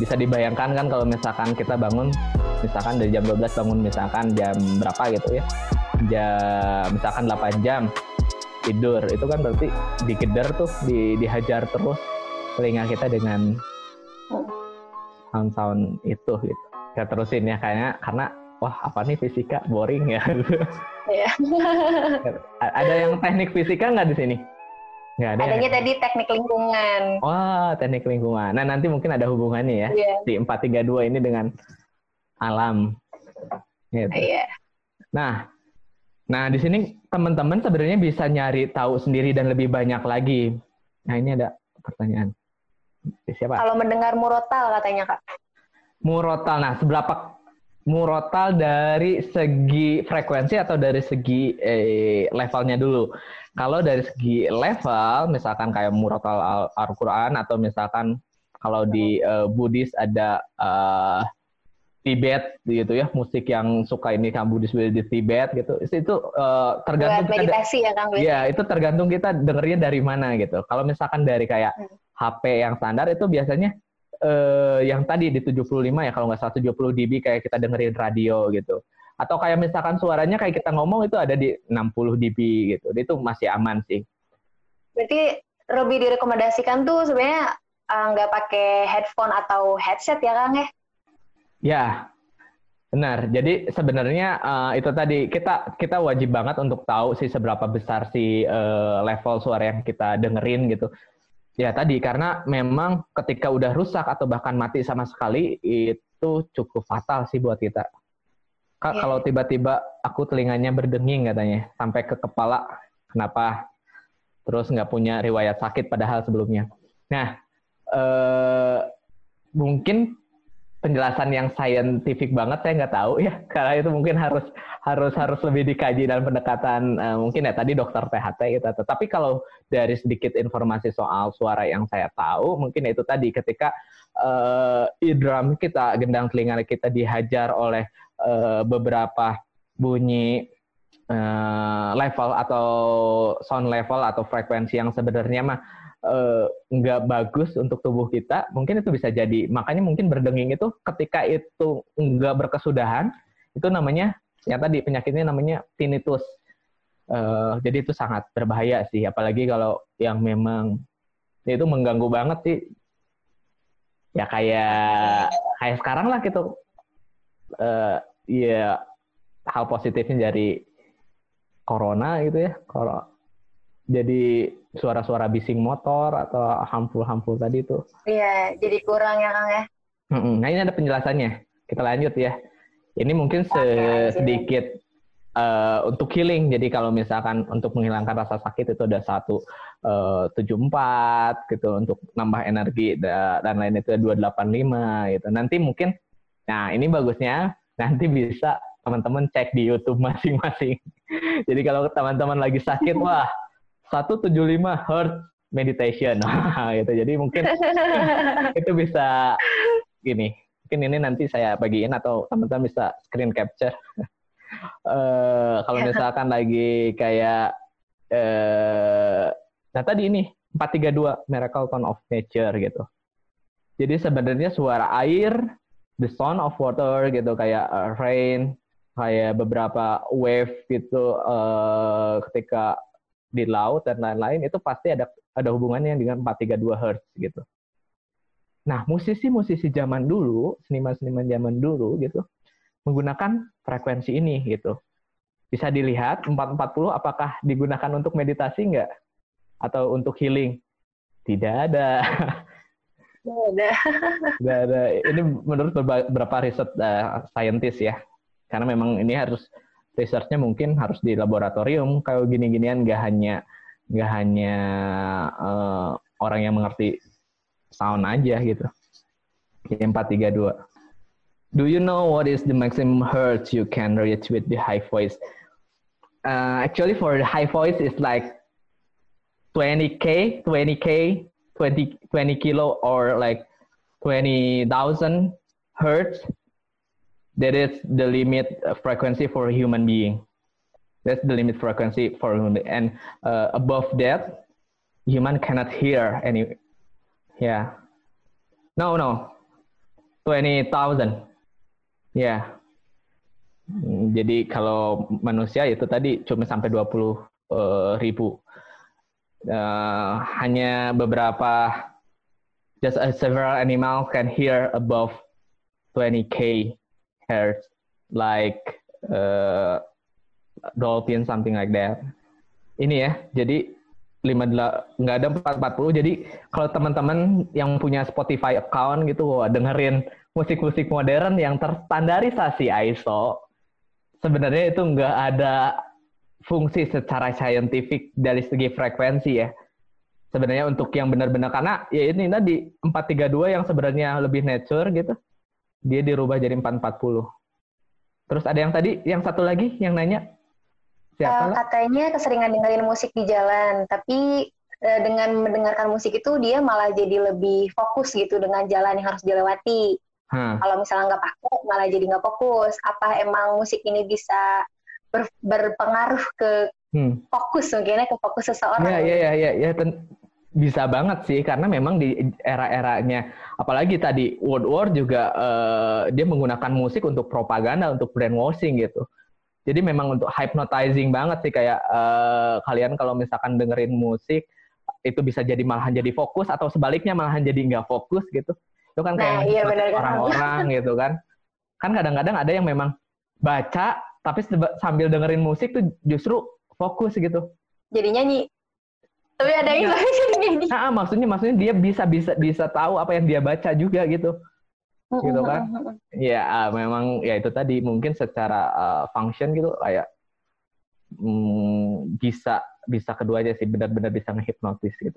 Bisa dibayangkan kan kalau misalkan kita bangun misalkan dari jam 12 bangun misalkan jam berapa gitu ya. Jam misalkan 8 jam tidur itu kan berarti digeder tuh di, dihajar terus telinga kita dengan sound-sound itu gitu kita terusin ya kayaknya karena wah apa nih fisika boring ya yeah. [laughs] ada yang teknik fisika nggak di sini Nggak ada. Adanya tadi teknik lingkungan. Wah, teknik lingkungan. Nah, nanti mungkin ada hubungannya ya. Yeah. Si 432 ini dengan alam. Gitu. Iya. Yeah. Nah, nah di sini teman-teman sebenarnya bisa nyari tahu sendiri dan lebih banyak lagi. Nah, ini ada pertanyaan. Siapa? Kalau mendengar murotal katanya, Kak. Murotal. Nah, seberapa murotal dari segi frekuensi atau dari segi eh, levelnya dulu. Kalau dari segi level, misalkan kayak murotal Al-Quran atau misalkan kalau di uh, Buddhis ada uh, Tibet gitu ya, musik yang suka ini kan Buddhis di Tibet gitu. Itu uh, tergantung Buat meditasi kita, ya Kang. Iya, itu tergantung kita dengernya dari mana gitu. Kalau misalkan dari kayak hmm. HP yang standar itu biasanya uh, yang tadi di 75 ya kalau nggak salah 70 dB kayak kita dengerin radio gitu. Atau kayak misalkan suaranya kayak kita ngomong itu ada di 60 dB gitu. Itu masih aman sih. Berarti lebih direkomendasikan tuh sebenarnya uh, nggak pakai headphone atau headset ya Kang ya? Ya, benar. Jadi sebenarnya uh, itu tadi kita kita wajib banget untuk tahu sih seberapa besar si uh, level suara yang kita dengerin gitu. Ya tadi karena memang ketika udah rusak atau bahkan mati sama sekali itu cukup fatal sih buat kita. Kak, yeah. kalau tiba-tiba aku telinganya berdenging katanya sampai ke kepala, kenapa? Terus nggak punya riwayat sakit padahal sebelumnya. Nah, eh, mungkin penjelasan yang saintifik banget saya nggak tahu ya. [laughs] Karena itu mungkin harus harus harus lebih dikaji dalam pendekatan uh, mungkin ya tadi dokter THT gitu. Tapi kalau dari sedikit informasi soal suara yang saya tahu mungkin itu tadi ketika uh, eardrum kita gendang telinga kita dihajar oleh uh, beberapa bunyi uh, level atau sound level atau frekuensi yang sebenarnya mah Eh, nggak uh, bagus untuk tubuh kita, mungkin itu bisa jadi. Makanya mungkin berdenging itu ketika itu nggak berkesudahan, itu namanya yang tadi penyakitnya namanya tinnitus. Uh, jadi itu sangat berbahaya sih, apalagi kalau yang memang itu mengganggu banget sih. Ya kayak kayak sekarang lah gitu. Uh, ya hal positifnya dari corona gitu ya. Kalau jadi suara-suara bising motor atau harmful-harmful tadi itu. Iya, jadi kurang ya Kang ya. Nah ini ada penjelasannya. Kita lanjut ya. Ini mungkin sedikit uh, untuk healing. Jadi kalau misalkan untuk menghilangkan rasa sakit itu ada satu eh, tujuh empat gitu untuk nambah energi dan lain itu dua delapan lima gitu. Nanti mungkin, nah ini bagusnya nanti bisa teman-teman cek di YouTube masing-masing. [laughs] Jadi kalau teman-teman lagi sakit, wah 175 Hertz meditation. [laughs] gitu. Jadi mungkin [laughs] itu bisa gini. Mungkin ini nanti saya bagiin atau teman-teman bisa screen capture. uh, [laughs] kalau misalkan lagi kayak uh, nah tadi ini 432 Miracle Tone of Nature gitu. Jadi sebenarnya suara air, the sound of water gitu kayak uh, rain, kayak beberapa wave gitu uh, ketika di laut dan lain-lain itu pasti ada ada hubungannya dengan 432 Hz gitu. Nah, musisi-musisi zaman dulu, seniman-seniman zaman dulu gitu, menggunakan frekuensi ini gitu. Bisa dilihat 440 apakah digunakan untuk meditasi enggak? Atau untuk healing? Tidak ada. [laughs] Tidak ada. [laughs] Tidak ada. Ini menurut beberapa riset uh, saintis ya. Karena memang ini harus researchnya mungkin harus di laboratorium kalau gini-ginian nggak hanya nggak hanya uh, orang yang mengerti sound aja gitu. Empat tiga dua. Do you know what is the maximum hertz you can reach with the high voice? Uh, actually, for the high voice, it's like 20k, 20k, 20 20 kilo, or like 20,000 hertz that is the limit frequency for human being. That's the limit frequency for human. And uh, above that, human cannot hear any. Yeah. No, no. 20,000. Yeah. Jadi kalau manusia itu tadi cuma sampai 20 uh, ribu. Uh, hanya beberapa, just a several animal can hear above 20k hertz, like uh, dolphin something like that. Ini ya, jadi nggak ada 440 jadi kalau teman-teman yang punya Spotify account gitu dengerin musik-musik modern yang terstandarisasi ISO sebenarnya itu nggak ada fungsi secara saintifik dari segi frekuensi ya. Sebenarnya untuk yang benar-benar karena ya ini tadi 432 yang sebenarnya lebih nature gitu dia dirubah jadi 440 terus ada yang tadi yang satu lagi yang nanya Siapa? Uh, katanya keseringan dengerin musik di jalan, tapi uh, dengan mendengarkan musik itu dia malah jadi lebih fokus gitu dengan jalan yang harus dilewati. Hmm. Kalau misalnya nggak pakai, malah jadi nggak fokus. Apa emang musik ini bisa ber, berpengaruh ke hmm. fokus mungkinnya ke fokus seseorang? Iya iya iya iya ya, bisa banget sih karena memang di era-eranya apalagi tadi World War juga uh, dia menggunakan musik untuk propaganda untuk brainwashing gitu jadi memang untuk hypnotizing banget sih kayak uh, kalian kalau misalkan dengerin musik itu bisa jadi malahan jadi fokus atau sebaliknya malahan jadi nggak fokus gitu. Itu kan kayak nah, iya, orang-orang [laughs] gitu kan. Kan kadang-kadang ada yang memang baca tapi sambil dengerin musik tuh justru fokus gitu. Jadi nyanyi. Tapi ada yang iya. nyanyi. Nah, maksudnya maksudnya dia bisa bisa bisa tahu apa yang dia baca juga gitu gitu kan ya uh, memang ya itu tadi mungkin secara uh, function gitu kayak hmm, bisa bisa keduanya sih benar-benar bisa ngehipnotis gitu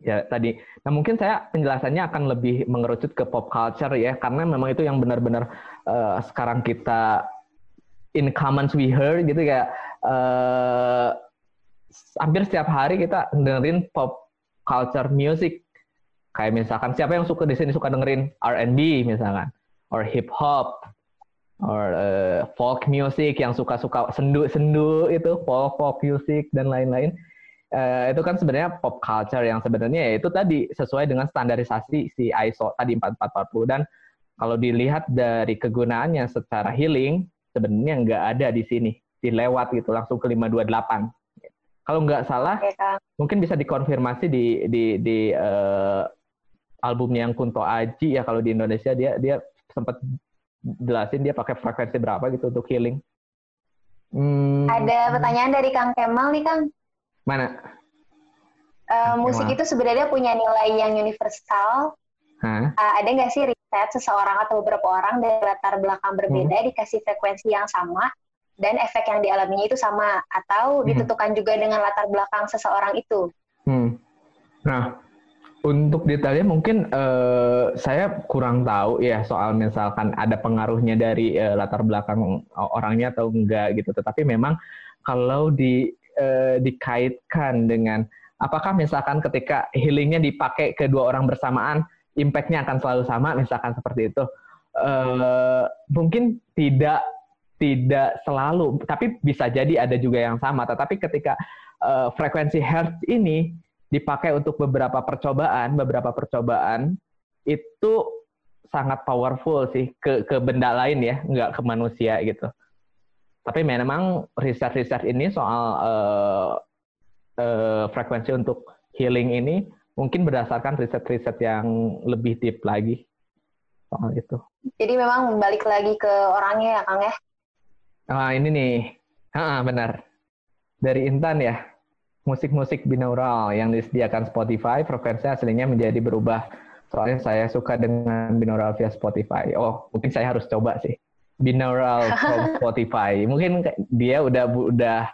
ya tadi nah mungkin saya penjelasannya akan lebih mengerucut ke pop culture ya karena memang itu yang benar-benar uh, sekarang kita in commons we heard gitu kayak uh, hampir setiap hari kita dengerin pop culture music. Kayak misalkan siapa yang suka di sini suka dengerin R&B misalkan, or hip hop, or uh, folk music yang suka-suka sendu-sendu itu folk folk music dan lain-lain. Uh, itu kan sebenarnya pop culture yang sebenarnya ya itu tadi sesuai dengan standarisasi si ISO tadi 4440 dan kalau dilihat dari kegunaannya secara healing sebenarnya nggak ada di sini dilewat gitu langsung ke 528 kalau nggak salah mungkin bisa dikonfirmasi di di di uh, albumnya yang Kunto Aji ya kalau di Indonesia dia dia sempat jelasin dia pakai frekuensi berapa gitu untuk healing. Hmm. Ada pertanyaan dari Kang Kemal nih Kang. Mana? Uh, musik itu sebenarnya punya nilai yang universal. Uh, ada nggak sih riset seseorang atau beberapa orang dari latar belakang berbeda hmm. dikasih frekuensi yang sama dan efek yang dialaminya itu sama atau hmm. ditentukan juga dengan latar belakang seseorang itu? Hmm. Nah, untuk detailnya mungkin uh, saya kurang tahu ya soal misalkan ada pengaruhnya dari uh, latar belakang orangnya atau enggak gitu. Tetapi memang kalau di uh, dikaitkan dengan apakah misalkan ketika healingnya dipakai kedua orang bersamaan, impactnya akan selalu sama, misalkan seperti itu. Uh, mungkin tidak tidak selalu, tapi bisa jadi ada juga yang sama. Tetapi ketika uh, frekuensi hertz ini dipakai untuk beberapa percobaan, beberapa percobaan itu sangat powerful sih ke ke benda lain ya, nggak ke manusia gitu. Tapi memang riset-riset ini soal uh, uh, frekuensi untuk healing ini mungkin berdasarkan riset-riset yang lebih deep lagi soal itu. Jadi memang balik lagi ke orangnya ya Kang ya? Ah ini nih, ah benar. Dari Intan ya musik-musik binaural yang disediakan Spotify, frekuensi aslinya menjadi berubah. Soalnya saya suka dengan binaural via Spotify. Oh, mungkin saya harus coba sih. Binaural from [laughs] Spotify. Mungkin dia udah udah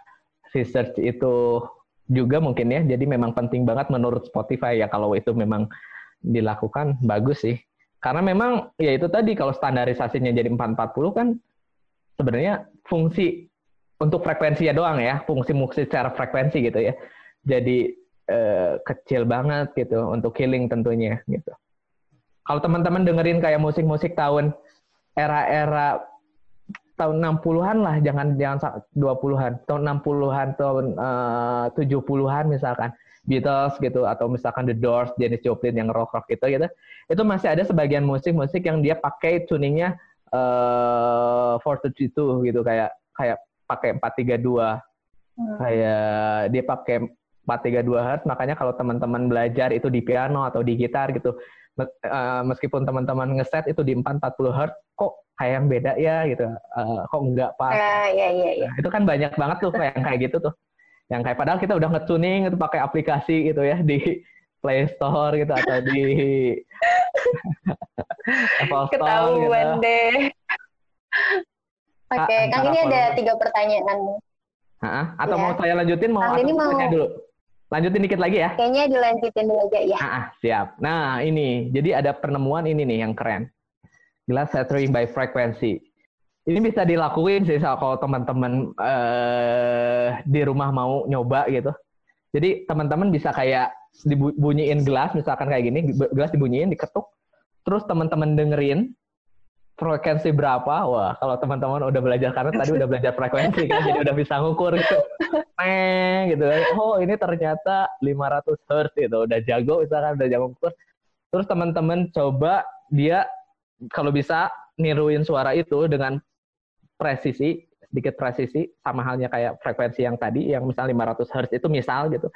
research itu juga mungkin ya. Jadi memang penting banget menurut Spotify ya kalau itu memang dilakukan bagus sih. Karena memang ya itu tadi kalau standarisasinya jadi 440 kan sebenarnya fungsi untuk frekuensinya doang ya, fungsi-fungsi secara frekuensi gitu ya. Jadi eh, kecil banget gitu untuk healing tentunya gitu. Kalau teman-teman dengerin kayak musik-musik tahun era-era tahun 60-an lah, jangan jangan 20-an, tahun 60-an, tahun uh, 70-an misalkan. Beatles gitu atau misalkan The Doors, Janis Joplin yang rock-rock gitu gitu. Itu masih ada sebagian musik-musik yang dia pakai tuningnya uh, 432 gitu kayak kayak pakai 432. Hmm. Kayak dia pakai 432 Hz, makanya kalau teman-teman belajar itu di piano atau di gitar gitu, eh, meskipun teman-teman ngeset itu di 440 Hz, kok kayak yang beda ya gitu, uh, kok enggak pas. Uh, iya, iya, iya. Nah, itu kan banyak banget tuh kayak kayak gitu tuh. yang kayak padahal kita udah nge-tuning itu pakai aplikasi gitu ya di Play Store gitu atau di [laughs] Apple Store Ketahuan gitu. deh. Oke, okay, Kang ini ada tiga pertanyaan. Ha Atau ya. mau saya lanjutin mau Kang ini mau dulu? Lanjutin dikit lagi ya. Kayaknya dilanjutin dulu aja ya. Ha siap. Nah, ini jadi ada penemuan ini nih yang keren. Glass scattering by frequency. Ini bisa dilakuin sih kalau teman-teman uh, di rumah mau nyoba gitu. Jadi teman-teman bisa kayak dibunyiin gelas misalkan kayak gini, gelas dibunyiin, diketuk, terus teman-teman dengerin frekuensi berapa? Wah, kalau teman-teman udah belajar karena tadi udah belajar frekuensi kan, jadi udah bisa ngukur gitu. Neng, gitu. Oh, ini ternyata 500 Hz gitu. Udah jago misalkan udah jago ngukur. Terus teman-teman coba dia kalau bisa niruin suara itu dengan presisi, sedikit presisi sama halnya kayak frekuensi yang tadi yang misalnya 500 Hz itu misal gitu.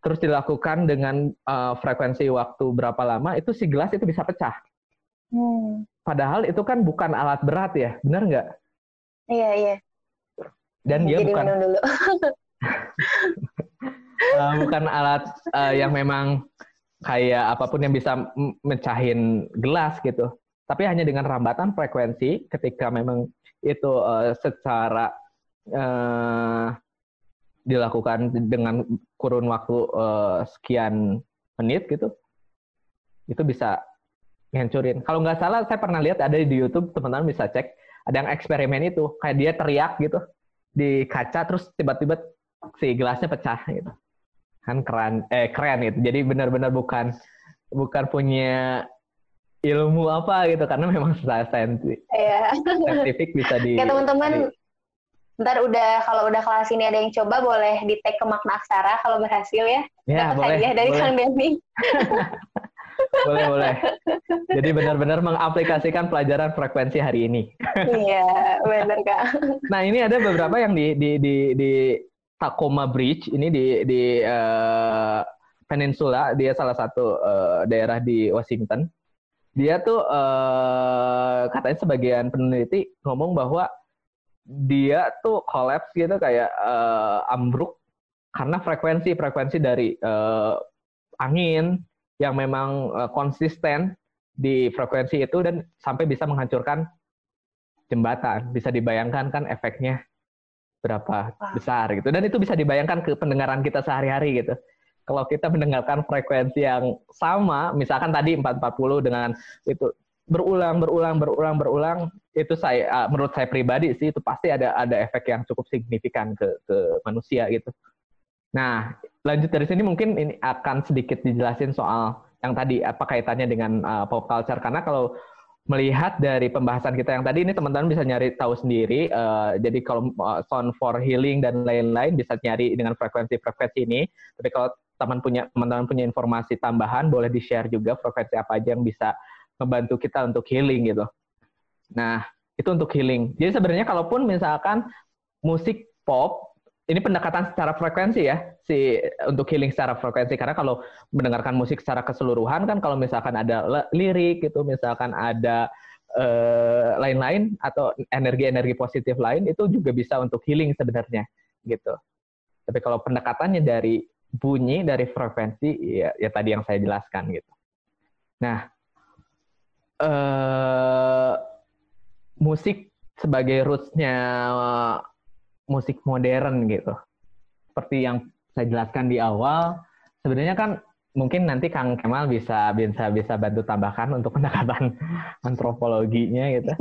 Terus dilakukan dengan uh, frekuensi waktu berapa lama itu si gelas itu bisa pecah. Hmm Padahal itu kan bukan alat berat ya, benar nggak? Iya iya. Dan dia Jadi bukan dulu. uh, [laughs] bukan alat uh, yang memang kayak apa pun yang bisa mecahin gelas gitu. Tapi hanya dengan rambatan frekuensi ketika memang itu uh, secara uh, dilakukan dengan kurun waktu uh, sekian menit gitu, itu bisa ngancurin. Kalau nggak salah, saya pernah lihat ada di YouTube, teman-teman bisa cek, ada yang eksperimen itu, kayak dia teriak gitu di kaca, terus tiba-tiba si gelasnya pecah gitu. Kan keren, eh keren gitu. Jadi benar-benar bukan bukan punya ilmu apa gitu, karena memang saintifik, yeah. saintifik bisa di. Kayak teman-teman, ntar udah kalau udah kelas ini ada yang coba boleh di tag ke makna aksara kalau berhasil ya. Ya, boleh. Hadiah dari boleh. Kang Denny. [laughs] boleh boleh. Jadi benar-benar mengaplikasikan pelajaran frekuensi hari ini. [laughs] Iya, benar kak. Nah ini ada beberapa yang di di di, di Tacoma Bridge ini di di uh, peninsula dia salah satu uh, daerah di Washington. Dia tuh uh, katanya sebagian peneliti ngomong bahwa dia tuh collapse gitu kayak uh, ambruk karena frekuensi frekuensi dari uh, angin yang memang uh, konsisten di frekuensi itu dan sampai bisa menghancurkan jembatan. Bisa dibayangkan kan efeknya berapa besar gitu. Dan itu bisa dibayangkan ke pendengaran kita sehari-hari gitu. Kalau kita mendengarkan frekuensi yang sama, misalkan tadi 440 dengan itu berulang berulang berulang berulang. Itu saya uh, menurut saya pribadi sih itu pasti ada ada efek yang cukup signifikan ke ke manusia gitu. Nah, lanjut dari sini mungkin ini akan sedikit dijelasin soal yang tadi apa kaitannya dengan uh, pop culture. Karena kalau melihat dari pembahasan kita yang tadi ini teman-teman bisa nyari tahu sendiri uh, jadi kalau uh, sound for healing dan lain-lain bisa nyari dengan frekuensi-frekuensi ini. Tapi kalau teman punya teman-teman punya informasi tambahan boleh di share juga frekuensi apa aja yang bisa membantu kita untuk healing gitu. Nah itu untuk healing. Jadi sebenarnya kalaupun misalkan musik pop ini pendekatan secara frekuensi ya si untuk healing secara frekuensi. Karena kalau mendengarkan musik secara keseluruhan kan kalau misalkan ada lirik gitu misalkan ada eh, lain-lain atau energi-energi positif lain itu juga bisa untuk healing sebenarnya gitu. Tapi kalau pendekatannya dari bunyi dari frekuensi ya, ya tadi yang saya jelaskan gitu. Nah eh, musik sebagai rootsnya musik modern gitu. Seperti yang saya jelaskan di awal, sebenarnya kan mungkin nanti Kang Kemal bisa bisa bisa bantu tambahkan untuk [laughs] pendekatan antropologinya gitu.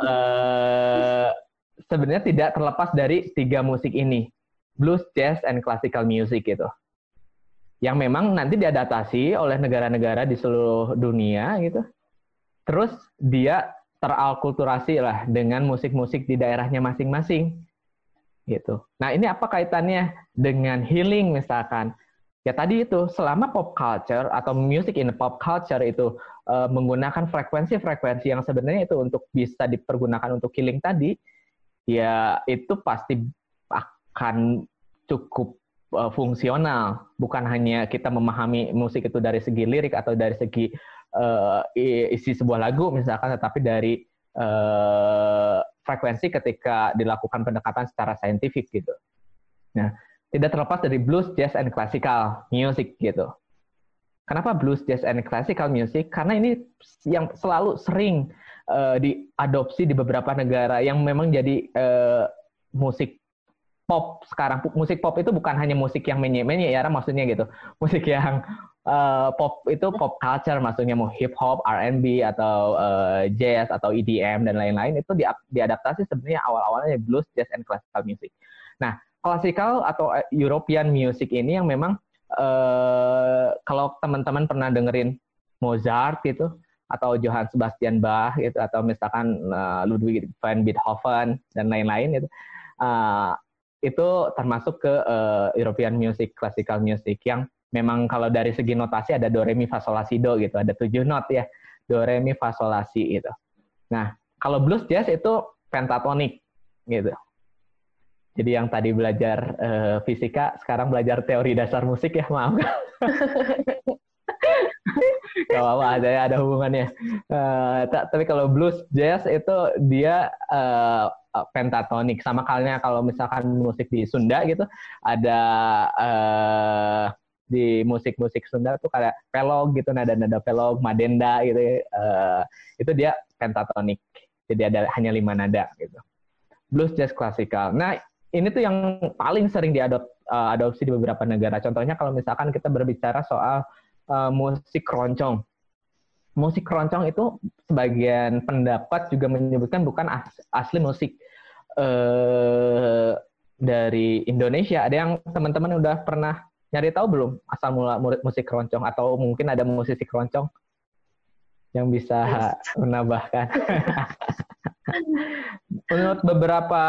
uh, [laughs] sebenarnya tidak terlepas dari tiga musik ini, blues, jazz, and classical music gitu. Yang memang nanti diadaptasi oleh negara-negara di seluruh dunia gitu. Terus dia teralkulturasi lah dengan musik-musik di daerahnya masing-masing gitu. Nah ini apa kaitannya dengan healing misalkan? Ya tadi itu selama pop culture atau music in pop culture itu uh, menggunakan frekuensi-frekuensi yang sebenarnya itu untuk bisa dipergunakan untuk healing tadi, ya itu pasti akan cukup uh, fungsional. Bukan hanya kita memahami musik itu dari segi lirik atau dari segi uh, isi sebuah lagu misalkan, tetapi dari uh, frekuensi ketika dilakukan pendekatan secara saintifik gitu. Nah, tidak terlepas dari blues, jazz, and classical music gitu. Kenapa blues, jazz, and classical music? Karena ini yang selalu sering uh, diadopsi di beberapa negara yang memang jadi uh, musik pop sekarang. Musik pop itu bukan hanya musik yang menye-menye ya, maksudnya gitu. Musik yang uh, pop itu pop culture, maksudnya mau hip hop, R&B atau uh, jazz atau EDM dan lain-lain itu di, diadaptasi sebenarnya awal-awalnya blues, jazz, and classical music. Nah, classical atau European music ini yang memang uh, kalau teman-teman pernah dengerin Mozart gitu atau Johann Sebastian Bach gitu atau misalkan uh, Ludwig van Beethoven dan lain-lain itu uh, itu termasuk ke uh, European music, classical music yang memang kalau dari segi notasi ada do re mi fa sol la si do gitu, ada tujuh not ya. Do re mi fa sol la si gitu. Nah, kalau blues jazz itu pentatonik gitu. Jadi yang tadi belajar uh, fisika, sekarang belajar teori dasar musik ya, maaf. [laughs] Gak apa-apa, ada ada hubungannya. Uh, tapi kalau blues jazz itu dia uh, pentatonik. Sama halnya kalau misalkan musik di Sunda gitu, ada uh, di musik-musik Sunda tuh kayak pelog gitu, nada-nada pelog, madenda gitu. Uh, itu dia pentatonik. Jadi ada hanya lima nada gitu. Blues jazz klasikal. Nah, ini tuh yang paling sering diadopsi uh, di beberapa negara. Contohnya kalau misalkan kita berbicara soal uh, musik keroncong. Musik keroncong itu sebagian pendapat juga menyebutkan bukan asli musik uh, dari Indonesia. Ada yang teman-teman udah pernah nyari tahu belum asal mula musik keroncong atau mungkin ada musisi keroncong yang bisa [laughs] menambahkan? [laughs] Menurut beberapa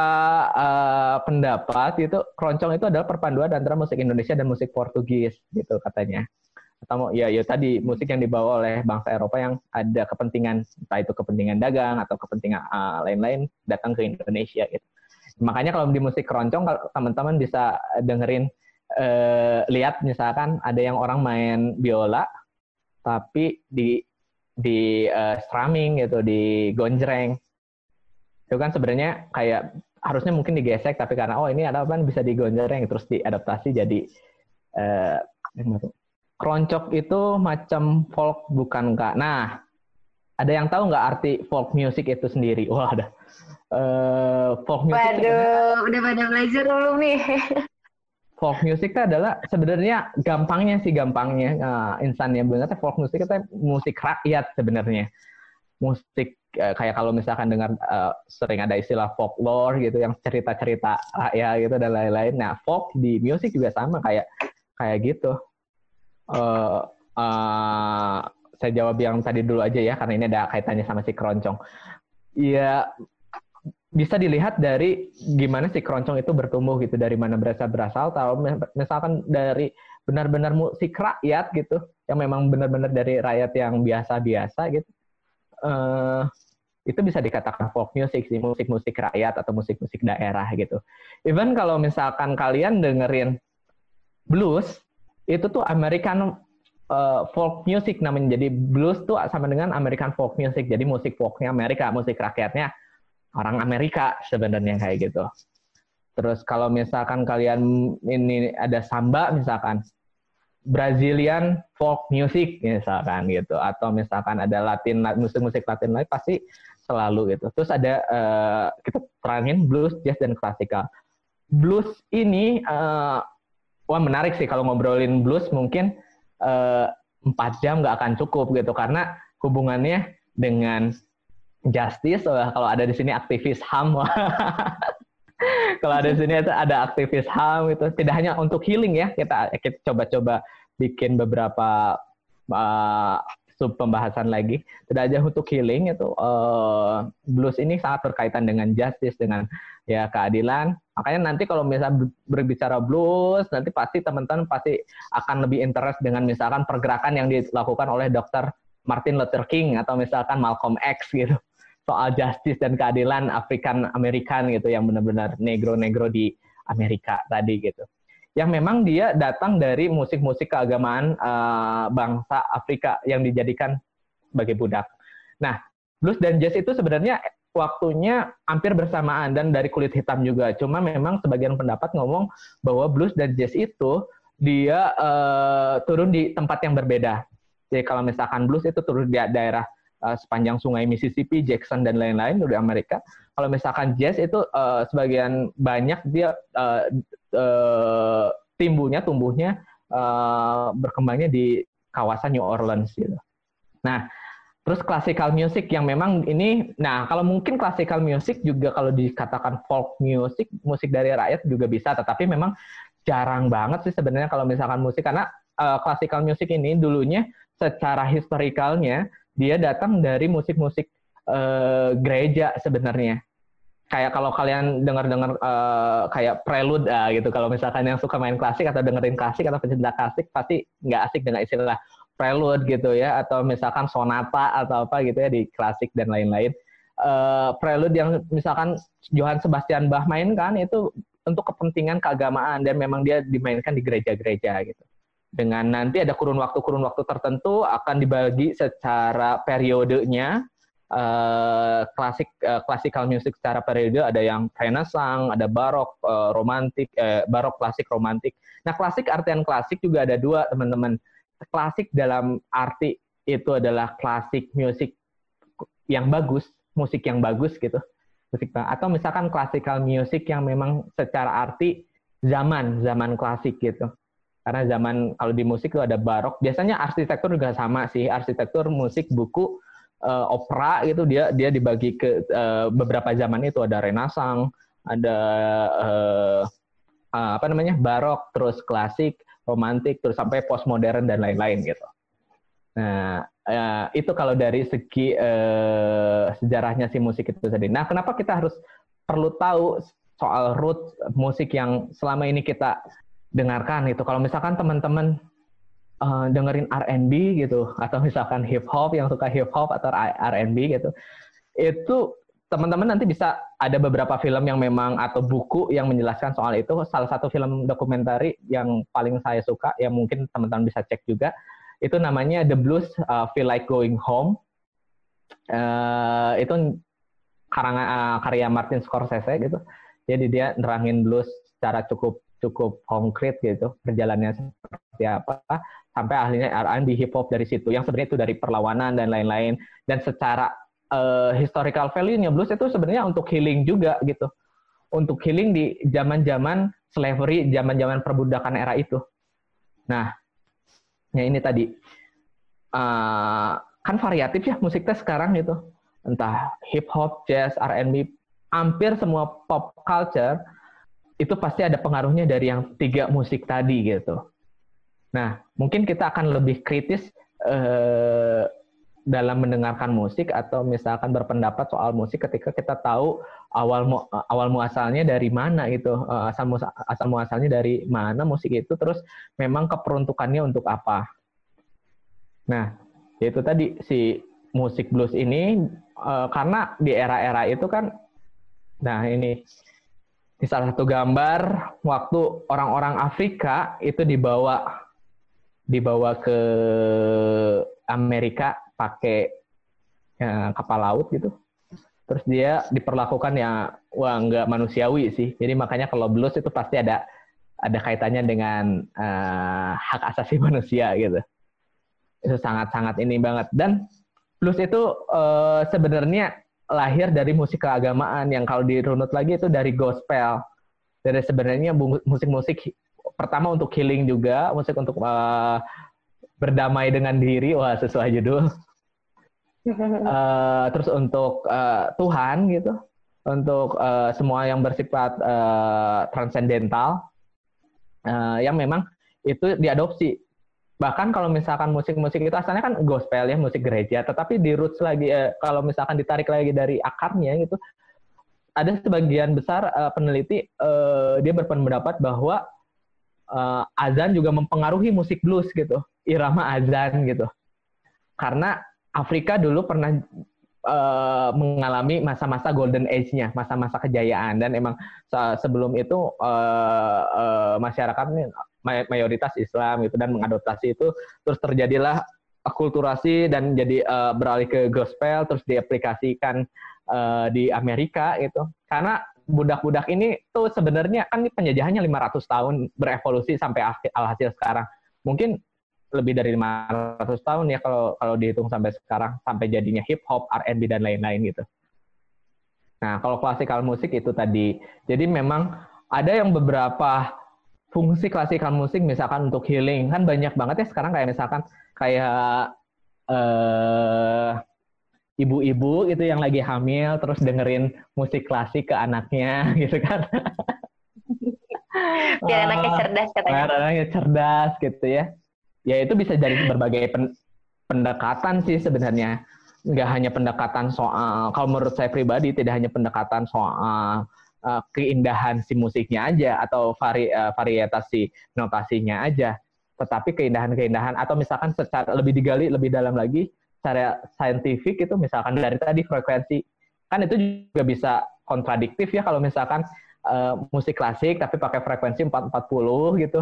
uh, pendapat itu keroncong itu adalah perpaduan antara musik Indonesia dan musik Portugis gitu katanya. Atau ya ya tadi musik yang dibawa oleh bangsa Eropa yang ada kepentingan entah itu kepentingan dagang atau kepentingan uh, lain-lain datang ke Indonesia gitu. Makanya kalau di musik keroncong kalau teman-teman bisa dengerin uh, lihat misalkan ada yang orang main biola tapi di di uh, strumming gitu, di gonjreng. Itu kan sebenarnya kayak harusnya mungkin digesek tapi karena oh ini ada apa bisa digonjreng terus diadaptasi jadi uh, keroncok itu macam folk bukan kak? Nah ada yang tahu nggak arti folk music itu sendiri? Wah ada uh, folk music waduh udah pada belajar dulu nih [laughs] folk music itu adalah sebenarnya gampangnya sih gampangnya uh, insannya benar folk music itu musik rakyat sebenarnya musik Eh, kayak kalau misalkan dengar uh, sering ada istilah folklore gitu yang cerita-cerita ya gitu dan lain-lain. Nah, folk di musik juga sama kayak kayak gitu. Uh, uh, saya jawab yang tadi dulu aja ya karena ini ada kaitannya sama si keroncong. Ya bisa dilihat dari gimana si keroncong itu bertumbuh gitu dari mana berasal berasal tahu misalkan dari benar-benar musik rakyat gitu yang memang benar-benar dari rakyat yang biasa-biasa gitu uh, itu bisa dikatakan folk music sih, musik-musik rakyat atau musik-musik daerah gitu. Even kalau misalkan kalian dengerin blues, itu tuh American uh, folk music namanya. Jadi blues tuh sama dengan American folk music. Jadi musik folknya Amerika, musik rakyatnya orang Amerika sebenarnya kayak gitu. Terus kalau misalkan kalian ini ada samba misalkan, Brazilian folk music misalkan gitu atau misalkan ada Latin musik-musik Latin lain pasti selalu gitu. Terus ada uh, kita terangin blues, jazz dan klasikal. Blues ini uh, wah menarik sih kalau ngobrolin blues mungkin eh, empat uh, jam nggak akan cukup gitu karena hubungannya dengan justice. Uh, kalau ada di sini aktivis HAM [laughs] kalau ada di sini ada aktivis HAM itu tidak hanya untuk healing ya kita kita coba-coba bikin beberapa uh, sub pembahasan lagi tidak aja untuk healing itu uh, blues ini sangat berkaitan dengan justice dengan ya keadilan makanya nanti kalau misalnya berbicara blues nanti pasti teman-teman pasti akan lebih interest dengan misalkan pergerakan yang dilakukan oleh Dr. Martin Luther King atau misalkan Malcolm X gitu soal justice dan keadilan Afrikan Amerikan gitu yang benar-benar negro-negro di Amerika tadi gitu. Yang memang dia datang dari musik-musik keagamaan uh, bangsa Afrika yang dijadikan sebagai budak. Nah, blues dan jazz itu sebenarnya waktunya hampir bersamaan dan dari kulit hitam juga. Cuma memang sebagian pendapat ngomong bahwa blues dan jazz itu dia uh, turun di tempat yang berbeda. Jadi kalau misalkan blues itu turun di daerah uh, sepanjang sungai Mississippi, Jackson dan lain-lain di Amerika. Kalau misalkan jazz itu uh, sebagian banyak dia uh, uh, timbulnya, tumbuhnya, uh, berkembangnya di kawasan New Orleans gitu. Nah, terus classical music yang memang ini, nah kalau mungkin classical music juga kalau dikatakan folk music, musik dari rakyat juga bisa, tetapi memang jarang banget sih sebenarnya kalau misalkan musik karena uh, classical music ini dulunya secara historikalnya dia datang dari musik-musik uh, gereja sebenarnya. Kayak kalau kalian dengar-dengar uh, kayak prelude uh, gitu, kalau misalkan yang suka main klasik atau dengerin klasik atau pecinta klasik pasti nggak asik dengan istilah prelude gitu ya, atau misalkan sonata atau apa gitu ya di klasik dan lain-lain. Uh, prelude yang misalkan Johann Sebastian Bach mainkan itu untuk kepentingan keagamaan dan memang dia dimainkan di gereja-gereja gitu dengan nanti ada kurun waktu-kurun waktu tertentu akan dibagi secara periodenya uh, klasik uh, classical music secara periode ada yang renaissance, ada barok, uh, romantik, barok klasik romantik. Nah, klasik artian klasik juga ada dua, teman-teman. Klasik dalam arti itu adalah klasik musik yang bagus, musik yang bagus gitu. Musik atau misalkan classical music yang memang secara arti zaman, zaman klasik gitu karena zaman kalau di musik itu ada barok. Biasanya arsitektur juga sama sih. Arsitektur musik buku uh, opera gitu. Dia dia dibagi ke uh, beberapa zaman itu. Ada renaissance ada uh, uh, apa namanya barok terus klasik romantik terus sampai postmodern dan lain-lain gitu. Nah uh, itu kalau dari segi uh, sejarahnya si musik itu tadi. Nah kenapa kita harus perlu tahu soal root musik yang selama ini kita dengarkan gitu. Kalau misalkan teman-teman uh, dengerin R&B gitu atau misalkan hip hop yang suka hip hop atau R&B gitu, itu teman-teman nanti bisa ada beberapa film yang memang atau buku yang menjelaskan soal itu. Salah satu film dokumentari yang paling saya suka yang mungkin teman-teman bisa cek juga itu namanya The Blues uh, Feel Like Going Home. Uh, itu karangan uh, karya Martin Scorsese gitu. Jadi dia nerangin blues secara cukup cukup konkret gitu perjalanannya seperti apa sampai akhirnya R&B hip hop dari situ yang sebenarnya itu dari perlawanan dan lain-lain. Dan secara uh, historical value-nya blues itu sebenarnya untuk healing juga gitu. Untuk healing di zaman-zaman slavery zaman-zaman perbudakan era itu. Nah ya ini tadi. Uh, kan variatif ya musiknya sekarang gitu. Entah hip hop jazz R&B hampir semua pop culture itu pasti ada pengaruhnya dari yang tiga musik tadi gitu. Nah, mungkin kita akan lebih kritis eh, dalam mendengarkan musik atau misalkan berpendapat soal musik ketika kita tahu awal mu, awal muasalnya dari mana gitu, eh, asal asal muasalnya dari mana musik itu, terus memang keperuntukannya untuk apa. Nah, itu tadi si musik blues ini eh, karena di era-era itu kan, nah ini di salah satu gambar waktu orang-orang Afrika itu dibawa dibawa ke Amerika pakai ya, kapal laut gitu. Terus dia diperlakukan ya wah nggak manusiawi sih. Jadi makanya kalau blues itu pasti ada ada kaitannya dengan uh, hak asasi [laughs] manusia gitu. Itu sangat-sangat ini banget dan blues itu uh, sebenarnya lahir dari musik keagamaan yang kalau dirunut lagi itu dari gospel. Dari sebenarnya musik-musik pertama untuk healing juga, musik untuk uh, berdamai dengan diri, wah sesuai judul. uh, [laughs] terus untuk uh, Tuhan gitu, untuk uh, semua yang bersifat uh, transcendental, uh, yang memang itu diadopsi bahkan kalau misalkan musik-musik itu asalnya kan gospel ya musik gereja. Tetapi di roots lagi eh, kalau misalkan ditarik lagi dari akarnya gitu ada sebagian besar uh, peneliti uh, dia berpendapat bahwa uh, azan juga mempengaruhi musik blues gitu irama azan gitu. Karena Afrika dulu pernah uh, mengalami masa-masa golden age-nya masa-masa kejayaan dan emang sebelum itu uh, uh, masyarakatnya mayoritas Islam gitu dan mengadoptasi itu terus terjadilah akulturasi dan jadi uh, beralih ke gospel terus diaplikasikan uh, di Amerika gitu. Karena budak-budak ini tuh sebenarnya kan penjajahannya 500 tahun berevolusi sampai alhasil sekarang. Mungkin lebih dari 500 tahun ya kalau kalau dihitung sampai sekarang sampai jadinya hip hop, R&B dan lain-lain gitu. Nah, kalau klasikal musik itu tadi. Jadi memang ada yang beberapa fungsi klasikal musik misalkan untuk healing kan banyak banget ya sekarang kayak misalkan kayak eh ibu-ibu itu yang lagi hamil terus dengerin musik klasik ke anaknya [laughs] gitu kan. Biar anaknya cerdas katanya. Biar anaknya cerdas gitu ya. Ya itu bisa dari berbagai pen pendekatan sih sebenarnya. Nggak hanya pendekatan soal, kalau menurut saya pribadi tidak hanya pendekatan soal uh, keindahan si musiknya aja atau vari, uh, varietas si notasinya aja, tetapi keindahan-keindahan atau misalkan secara lebih digali lebih dalam lagi secara saintifik itu misalkan dari tadi frekuensi. Kan itu juga bisa kontradiktif ya kalau misalkan uh, musik klasik tapi pakai frekuensi 440 gitu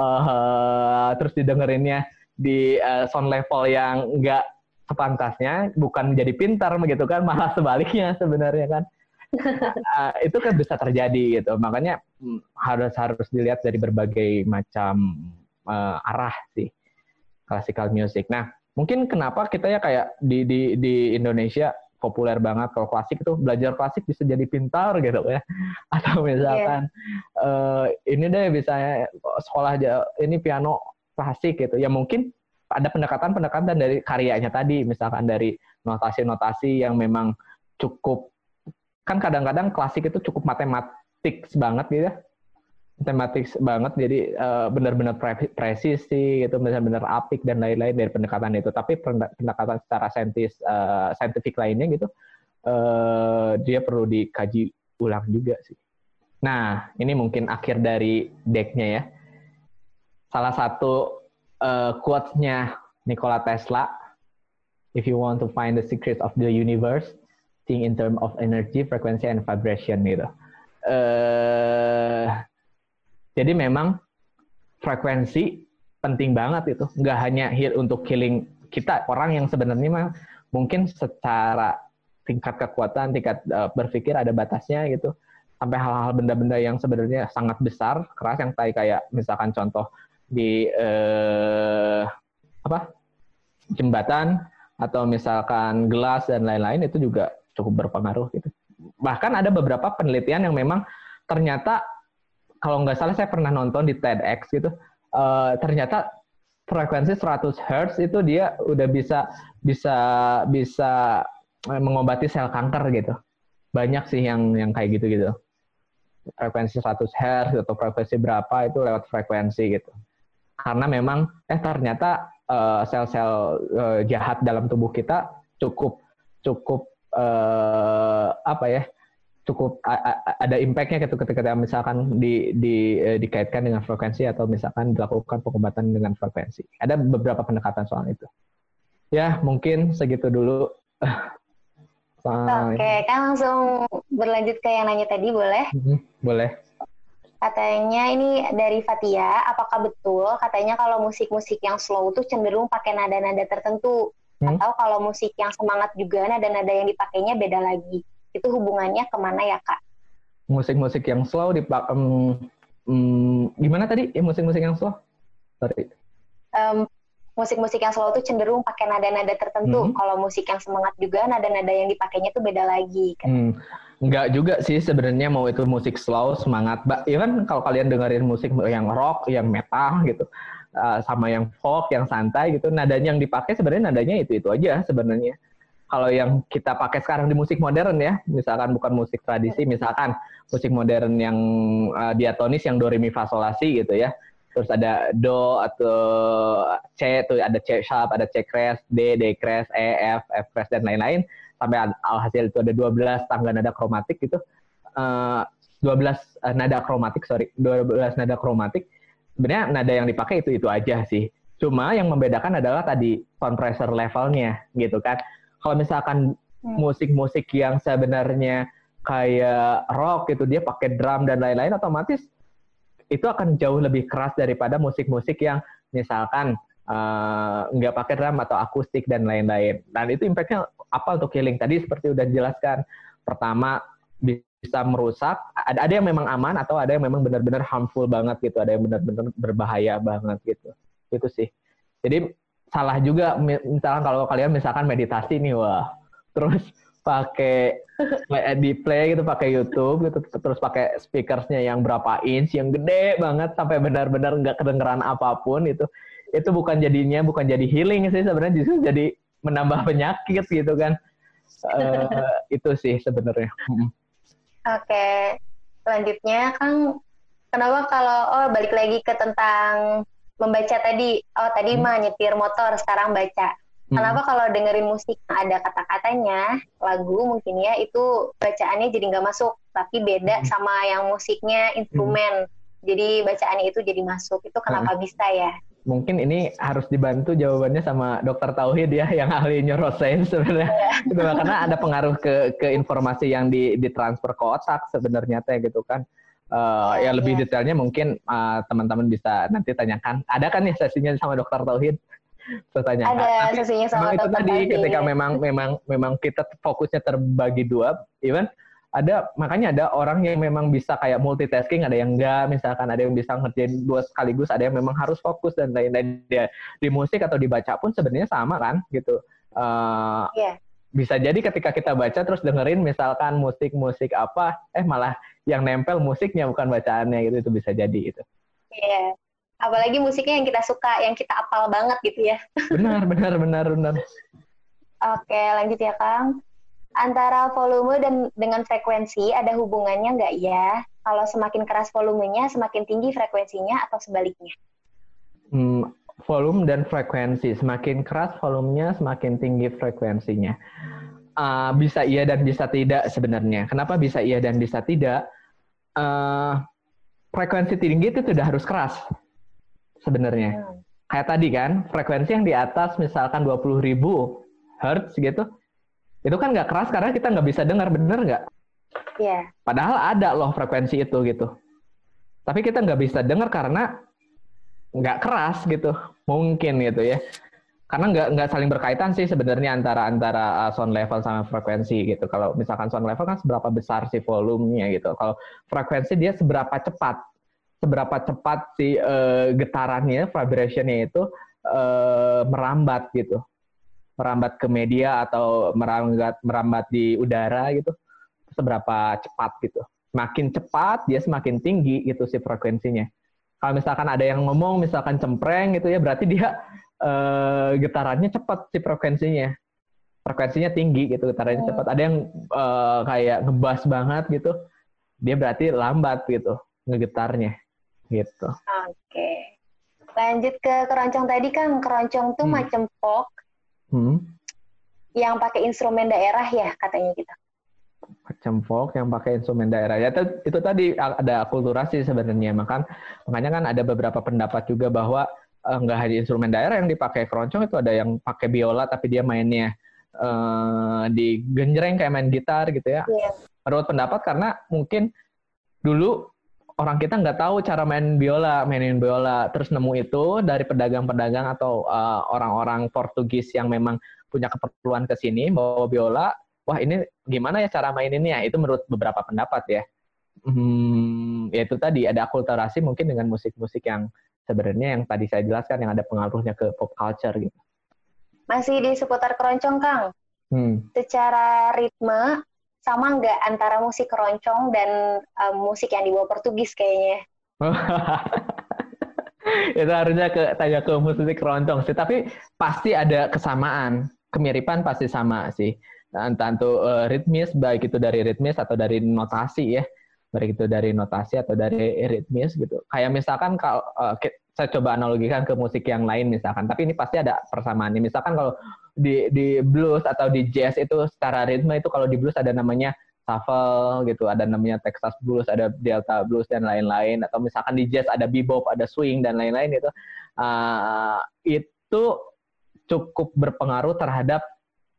uh, terus didengerinnya di uh, sound level yang enggak sepantasnya bukan jadi pintar begitu kan [laughs] malah sebaliknya sebenarnya kan. Uh, [laughs] itu kan bisa terjadi gitu. Makanya hmm, harus harus dilihat dari berbagai macam uh, arah sih classical music. Nah mungkin kenapa kita ya kayak di di di Indonesia populer banget kalau klasik itu belajar klasik bisa jadi pintar gitu ya. [laughs] Atau misalkan yeah. uh, ini deh bisa sekolah aja ini piano klasik gitu. Ya mungkin ada pendekatan-pendekatan dari karyanya tadi misalkan dari notasi-notasi yang memang cukup kan kadang-kadang klasik itu cukup matematik banget gitu ya tematik banget. Jadi uh, benar-benar presisi gitu benar-benar apik dan lain-lain dari pendekatan itu. Tapi pendekatan secara saintis uh, saintifik lainnya gitu uh, dia perlu dikaji ulang juga sih. Nah ini mungkin akhir dari decknya ya. Salah satu uh, quotes-nya Nikola Tesla if you want to find the secret of the universe think in terms of energy frequency and vibration gitu. Uh, jadi memang frekuensi penting banget itu. Nggak hanya heal untuk healing kita, orang yang sebenarnya mah mungkin secara tingkat kekuatan, tingkat uh, berpikir ada batasnya gitu. Sampai hal-hal benda-benda yang sebenarnya sangat besar, keras yang tadi kayak misalkan contoh di uh, apa jembatan atau misalkan gelas dan lain-lain itu juga cukup berpengaruh gitu. Bahkan ada beberapa penelitian yang memang ternyata kalau nggak salah saya pernah nonton di TEDx gitu. Uh, ternyata frekuensi 100 Hz itu dia udah bisa bisa bisa eh, mengobati sel kanker gitu. Banyak sih yang yang kayak gitu gitu frekuensi 100 Hz atau frekuensi berapa itu lewat frekuensi gitu. Karena memang eh ternyata uh, sel-sel uh, jahat dalam tubuh kita cukup cukup uh, apa ya cukup ada impactnya gitu ketika misalkan di, di, eh, dikaitkan dengan frekuensi atau misalkan dilakukan pengobatan dengan frekuensi. Ada beberapa pendekatan soal itu. Ya, mungkin segitu dulu. [laughs] Oke, okay, kan langsung berlanjut ke yang nanya tadi, boleh? Mm-hmm, boleh. Katanya ini dari Fatia, apakah betul katanya kalau musik-musik yang slow tuh cenderung pakai nada-nada tertentu? Hmm? Atau kalau musik yang semangat juga nada-nada yang dipakainya beda lagi? Itu hubungannya ke mana ya kak? Musik-musik yang slow di um, um, gimana tadi ya musik-musik yang slow? Sorry. Um, musik-musik yang slow itu cenderung pakai nada-nada tertentu. Hmm. Kalau musik yang semangat juga nada-nada yang dipakainya tuh beda lagi. Kan? Hmm. Enggak juga sih sebenarnya mau itu musik slow semangat. Ba ya kan kalau kalian dengerin musik yang rock, yang metal gitu, uh, sama yang folk, yang santai gitu, nadanya yang dipakai sebenarnya nadanya itu itu aja sebenarnya kalau yang kita pakai sekarang di musik modern ya, misalkan bukan musik tradisi, misalkan musik modern yang uh, diatonis yang do re mi fa sol la si gitu ya. Terus ada do atau C tuh ada C sharp, ada C crash, D, D crash, E, F, F crash dan lain-lain sampai alhasil itu ada 12 tangga nada kromatik gitu. Uh, 12 uh, nada kromatik, sorry, 12 nada kromatik. Sebenarnya nada yang dipakai itu itu aja sih. Cuma yang membedakan adalah tadi compressor levelnya gitu kan kalau misalkan hmm. musik-musik yang sebenarnya kayak rock gitu dia pakai drum dan lain-lain otomatis itu akan jauh lebih keras daripada musik-musik yang misalkan uh, nggak pakai drum atau akustik dan lain-lain. Dan itu impactnya apa untuk healing? Tadi seperti udah dijelaskan. Pertama bisa merusak. Ada ada yang memang aman atau ada yang memang benar-benar harmful banget gitu ada yang benar-benar berbahaya banget gitu. Itu sih. Jadi salah juga misalkan kalau kalian misalkan meditasi nih wah terus pakai di play gitu pakai YouTube gitu terus pakai speakersnya yang berapa inch yang gede banget sampai benar-benar nggak kedengeran apa pun itu itu bukan jadinya bukan jadi healing sih sebenarnya justru jadi menambah penyakit gitu kan uh, itu sih sebenarnya. Oke, selanjutnya Kang, kenapa kalau oh balik lagi ke tentang membaca tadi, oh tadi hmm. mah nyetir motor, sekarang baca. Hmm. Kenapa kalau dengerin musik ada kata-katanya, lagu mungkin ya, itu bacaannya jadi nggak masuk, tapi beda hmm. sama yang musiknya instrumen. Hmm. Jadi bacaannya itu jadi masuk. Itu kenapa hmm. bisa ya? mungkin ini harus dibantu jawabannya sama dokter Tauhid ya yang ahli neuroscience sebenarnya [laughs] gitu karena ada pengaruh ke ke informasi yang di ditransfer ke otak sebenarnya teh gitu kan uh, ya, lebih ya. detailnya mungkin uh, teman-teman bisa nanti tanyakan ada kan ya sesinya sama dokter Tauhid Tanya. Ada sesinya sama dokter itu tadi ketika memang memang memang kita fokusnya terbagi dua even ada makanya ada orang yang memang bisa kayak multitasking, ada yang enggak, misalkan ada yang bisa ngerjain dua sekaligus, ada yang memang harus fokus dan lain-lain. Dia di musik atau dibaca pun sebenarnya sama kan, gitu. Uh, yeah. Bisa jadi ketika kita baca terus dengerin misalkan musik-musik apa, eh malah yang nempel musiknya bukan bacaannya gitu, itu bisa jadi itu. Iya. Yeah. Apalagi musiknya yang kita suka, yang kita apal banget gitu ya. [laughs] Benar, benar, benar, benar. Oke, lanjut ya Kang antara volume dan dengan frekuensi ada hubungannya nggak ya? Kalau semakin keras volumenya, semakin tinggi frekuensinya atau sebaliknya? Hmm, volume dan frekuensi, semakin keras volumenya, semakin tinggi frekuensinya. Uh, bisa iya dan bisa tidak sebenarnya. Kenapa bisa iya dan bisa tidak? Uh, frekuensi tinggi itu sudah harus keras sebenarnya. Hmm. Kayak tadi kan, frekuensi yang di atas misalkan 20.000 Hertz gitu, itu kan nggak keras karena kita nggak bisa dengar bener nggak? Iya. Yeah. Padahal ada loh frekuensi itu gitu. Tapi kita nggak bisa dengar karena nggak keras gitu, mungkin gitu ya. Karena nggak nggak saling berkaitan sih sebenarnya antara antara uh, sound level sama frekuensi gitu. Kalau misalkan sound level kan seberapa besar sih volumenya gitu. Kalau frekuensi dia seberapa cepat, seberapa cepat si uh, getarannya, vibrationnya itu uh, merambat gitu merambat ke media atau merambat merambat di udara gitu seberapa cepat gitu makin cepat dia semakin tinggi gitu si frekuensinya kalau misalkan ada yang ngomong misalkan cempreng gitu ya berarti dia uh, getarannya cepat si frekuensinya frekuensinya tinggi gitu getarannya cepat ada yang uh, kayak ngebas banget gitu dia berarti lambat gitu ngegetarnya gitu oke lanjut ke keroncong tadi kan keroncong tuh hmm. macam pok hmm. yang pakai instrumen daerah ya katanya kita. Macam folk yang pakai instrumen daerah ya itu, itu tadi ada akulturasi sebenarnya makan makanya kan ada beberapa pendapat juga bahwa uh, nggak hanya instrumen daerah yang dipakai keroncong itu ada yang pakai biola tapi dia mainnya uh, di genjreng kayak main gitar gitu ya. Yeah. Menurut pendapat karena mungkin dulu orang kita nggak tahu cara main biola, mainin biola, terus nemu itu dari pedagang-pedagang atau uh, orang-orang Portugis yang memang punya keperluan ke sini bawa biola, wah ini gimana ya cara maininnya? Itu menurut beberapa pendapat ya. Hmm, ya itu tadi ada akulturasi mungkin dengan musik-musik yang sebenarnya yang tadi saya jelaskan yang ada pengaruhnya ke pop culture gitu. Masih di seputar keroncong Kang. Hmm. Secara ritme sama nggak antara musik keroncong dan um, musik yang dibawa Portugis kayaknya? [laughs] itu harusnya ke tanya ke musik keroncong sih, tapi pasti ada kesamaan, kemiripan pasti sama sih. Entah itu uh, ritmis, baik itu dari ritmis atau dari notasi ya, baik itu dari notasi atau dari ritmis gitu. Kayak misalkan kalau uh, saya coba analogikan ke musik yang lain misalkan, tapi ini pasti ada persamaan. Misalkan kalau di di blues atau di jazz itu secara ritme itu kalau di blues ada namanya shuffle gitu, ada namanya Texas blues, ada Delta blues dan lain-lain. Atau misalkan di jazz ada bebop, ada swing dan lain-lain itu uh, itu cukup berpengaruh terhadap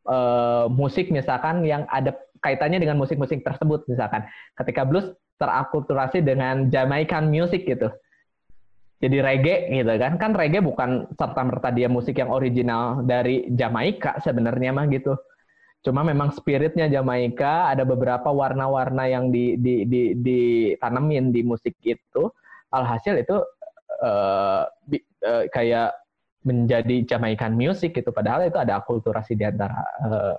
uh, musik misalkan yang ada kaitannya dengan musik-musik tersebut misalkan. Ketika blues terakulturasi dengan Jamaican music gitu. Jadi reggae gitu kan. Kan reggae bukan serta merta dia musik yang original dari Jamaika sebenarnya mah gitu. Cuma memang spiritnya Jamaika ada beberapa warna-warna yang di, di, di, ditanemin di musik itu. Alhasil itu uh, uh, kayak menjadi Jamaican music gitu. Padahal itu ada akulturasi di antara uh,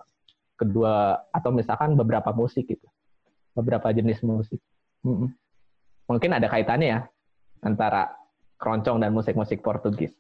kedua atau misalkan beberapa musik gitu. Beberapa jenis musik. Mm -mm. Mungkin ada kaitannya ya antara keroncong dan musik-musik Portugis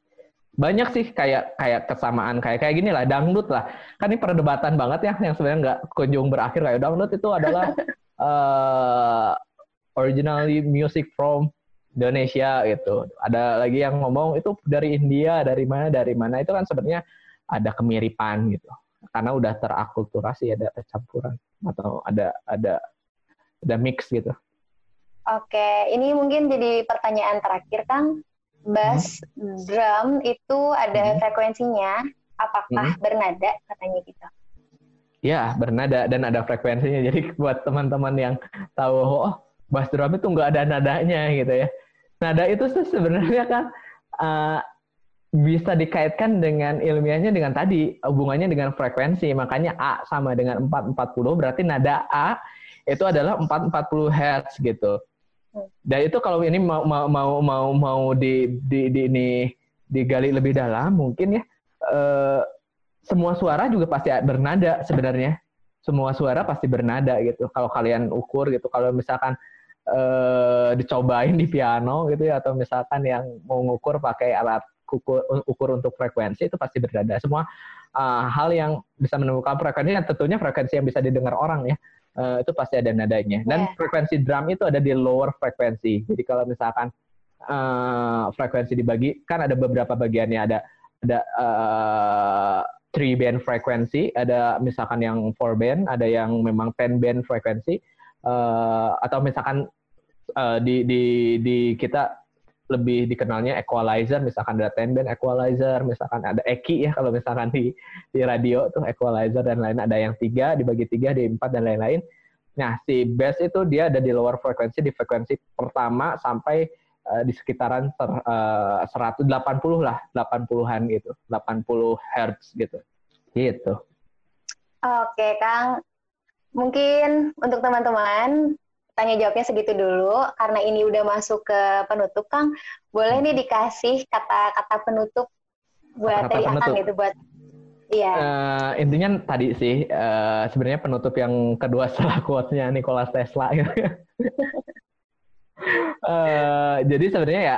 banyak sih kayak kayak kesamaan kayak kayak gini lah dangdut lah kan ini perdebatan banget ya yang sebenarnya nggak kunjung berakhir kayak dangdut itu adalah uh, [laughs] originally music from Indonesia gitu. Ada lagi yang ngomong itu dari India dari mana dari mana? Itu kan sebenarnya ada kemiripan gitu. Karena udah terakulturasi ada campuran atau ada ada ada mix gitu. Oke ini mungkin jadi pertanyaan terakhir kang. Bass hmm. drum itu ada hmm. frekuensinya? Apakah hmm. bernada? Katanya gitu. Ya bernada dan ada frekuensinya. Jadi buat teman-teman yang tahu oh bass drum itu nggak ada nadanya gitu ya nada itu sebenarnya kan uh, bisa dikaitkan dengan ilmiahnya dengan tadi hubungannya dengan frekuensi makanya A sama dengan 440 berarti nada A itu adalah 440 Hz gitu dan itu kalau ini mau mau mau mau, mau di, di, di ini digali lebih dalam mungkin ya eh, semua suara juga pasti bernada sebenarnya. Semua suara pasti bernada gitu. Kalau kalian ukur gitu, kalau misalkan eh, dicobain di piano gitu ya atau misalkan yang mau ngukur pakai alat ukur, ukur untuk frekuensi itu pasti bernada. Semua uh, hal yang bisa menemukan frekuensi yang tentunya frekuensi yang bisa didengar orang ya uh, itu pasti ada nadanya. Dan yeah. frekuensi drum itu ada di lower frekuensi. Jadi kalau misalkan uh, frekuensi dibagi, kan ada beberapa bagiannya. Ada ada uh, three band frekuensi, ada misalkan yang four band, ada yang memang ten band frekuensi, uh, atau misalkan uh, di di di kita lebih dikenalnya equalizer, misalkan ada ten band equalizer, misalkan ada eki ya kalau misalkan di di radio tuh equalizer dan lain ada yang tiga dibagi tiga di empat dan lain-lain. Nah si bass itu dia ada di lower frekuensi di frekuensi pertama sampai uh, di sekitaran ter, uh, 180 lah, 80-an gitu, 80 hertz gitu, gitu. Oke Kang, mungkin untuk teman-teman tanya jawabnya segitu dulu karena ini udah masuk ke penutup Kang boleh nih dikasih kata-kata penutup buat kata -kata dari Akang gitu buat Iya. Uh, intinya tadi sih uh, sebenarnya penutup yang kedua setelah quotes-nya Nikola Tesla gitu. [laughs] uh, jadi sebenarnya ya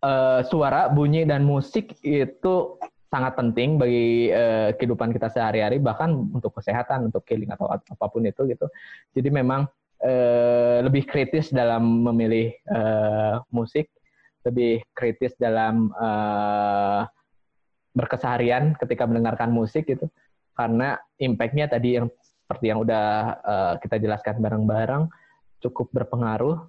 uh, suara, bunyi dan musik itu sangat penting bagi uh, kehidupan kita sehari-hari bahkan untuk kesehatan, untuk healing atau apa pun itu gitu. Jadi memang uh, lebih kritis dalam memilih uh, musik, lebih kritis dalam uh, berkeseharian ketika mendengarkan musik gitu, karena impactnya tadi yang seperti yang udah uh, kita jelaskan bareng-bareng cukup berpengaruh.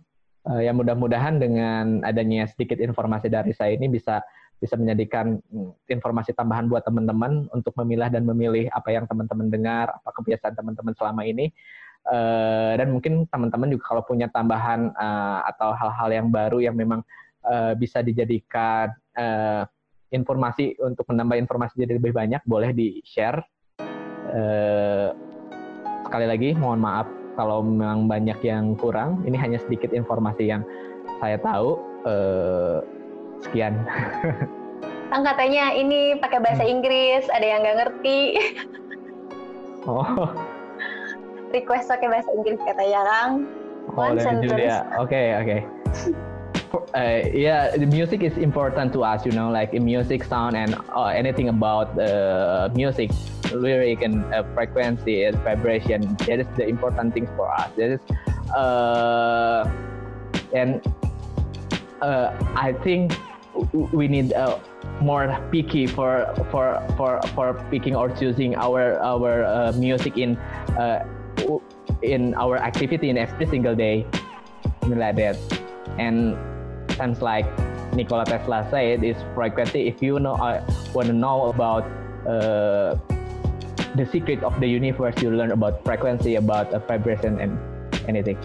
Uh, yang mudah-mudahan dengan adanya sedikit informasi dari saya ini bisa bisa menjadikan mm, informasi tambahan buat teman-teman untuk memilah dan memilih apa yang teman-teman dengar, apa kebiasaan teman-teman selama ini. Uh, dan mungkin teman-teman juga kalau punya tambahan uh, atau hal-hal yang baru yang memang uh, bisa dijadikan informasi untuk menambah informasi jadi lebih banyak boleh di share uh, sekali lagi mohon maaf kalau memang banyak yang kurang. Ini hanya sedikit informasi yang saya tahu sekian [laughs] Kang katanya ini pakai bahasa hmm. Inggris, ada yang nggak ngerti. [laughs] oh, request pakai bahasa Inggris katanya Kang. Oh, dari Julia. Oke, okay, oke. Okay. Uh, yeah, the music is important to us, you know, like music sound and uh, anything about uh, music, lyric and uh, frequency and vibration. That is the important things for us. That is, uh, and uh, I think we need uh, more picky for for for for picking or choosing our our uh, music in uh, in our activity in every single day, like that. And sounds like Nikola Tesla said, is frequency. If you know, uh, want to know about uh, the secret of the universe, you learn about frequency, about uh, vibration, and anything.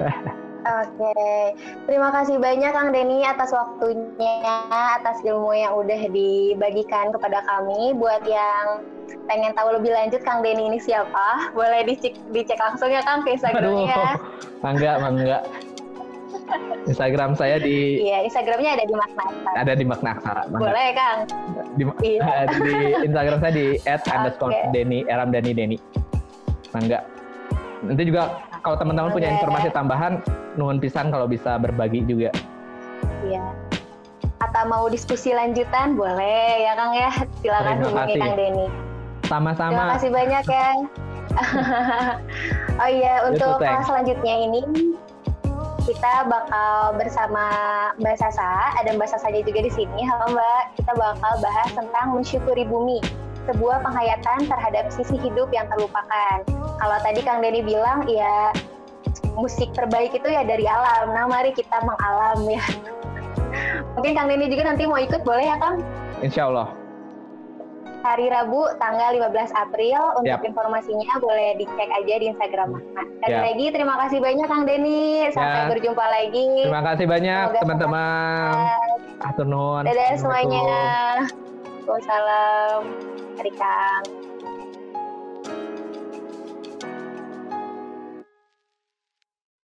[laughs] Oke, terima kasih banyak Kang Denny atas waktunya, atas ilmu yang udah dibagikan kepada kami. Buat yang pengen tahu lebih lanjut Kang Denny ini siapa, boleh dicek dicek langsung ya Kang ke Instagramnya. Aduh, enggak, enggak. Instagram saya di Iya, Instagramnya ada di Makna Aksara. Ada di Makna Aksara. Boleh, Kang. Di, iya. [laughs] di Instagram saya di @underscore okay. Denny Eram Dani Denny. Mangga. Nanti juga kalau teman-teman punya informasi tambahan, nuhun pisan kalau bisa berbagi juga. Iya. Atau mau diskusi lanjutan, boleh ya Kang ya. Silakan hubungi Kang Denny. Sama-sama. Terima kasih banyak ya. [laughs] oh iya, untuk kelas selanjutnya ini kita bakal bersama Mbak Sasa, ada Mbak Sasanya juga di sini. Halo Mbak, kita bakal bahas tentang mensyukuri bumi, sebuah penghayatan terhadap sisi hidup yang terlupakan. Kalau tadi Kang Denny bilang, ya musik terbaik itu ya dari alam. Nah, mari kita mengalam ya. [laughs] Mungkin Kang Denny juga nanti mau ikut, boleh ya Kang? Insya Allah hari Rabu tanggal 15 April. Untuk yep. informasinya boleh dicek aja di Instagram Makna. Sekali yep. lagi terima kasih banyak Kang Denny. Sampai yep. berjumpa lagi. Terima kasih banyak teman-teman. Atur nuhun. Dadah semuanya. Waalaikumsalam. Hari Kang.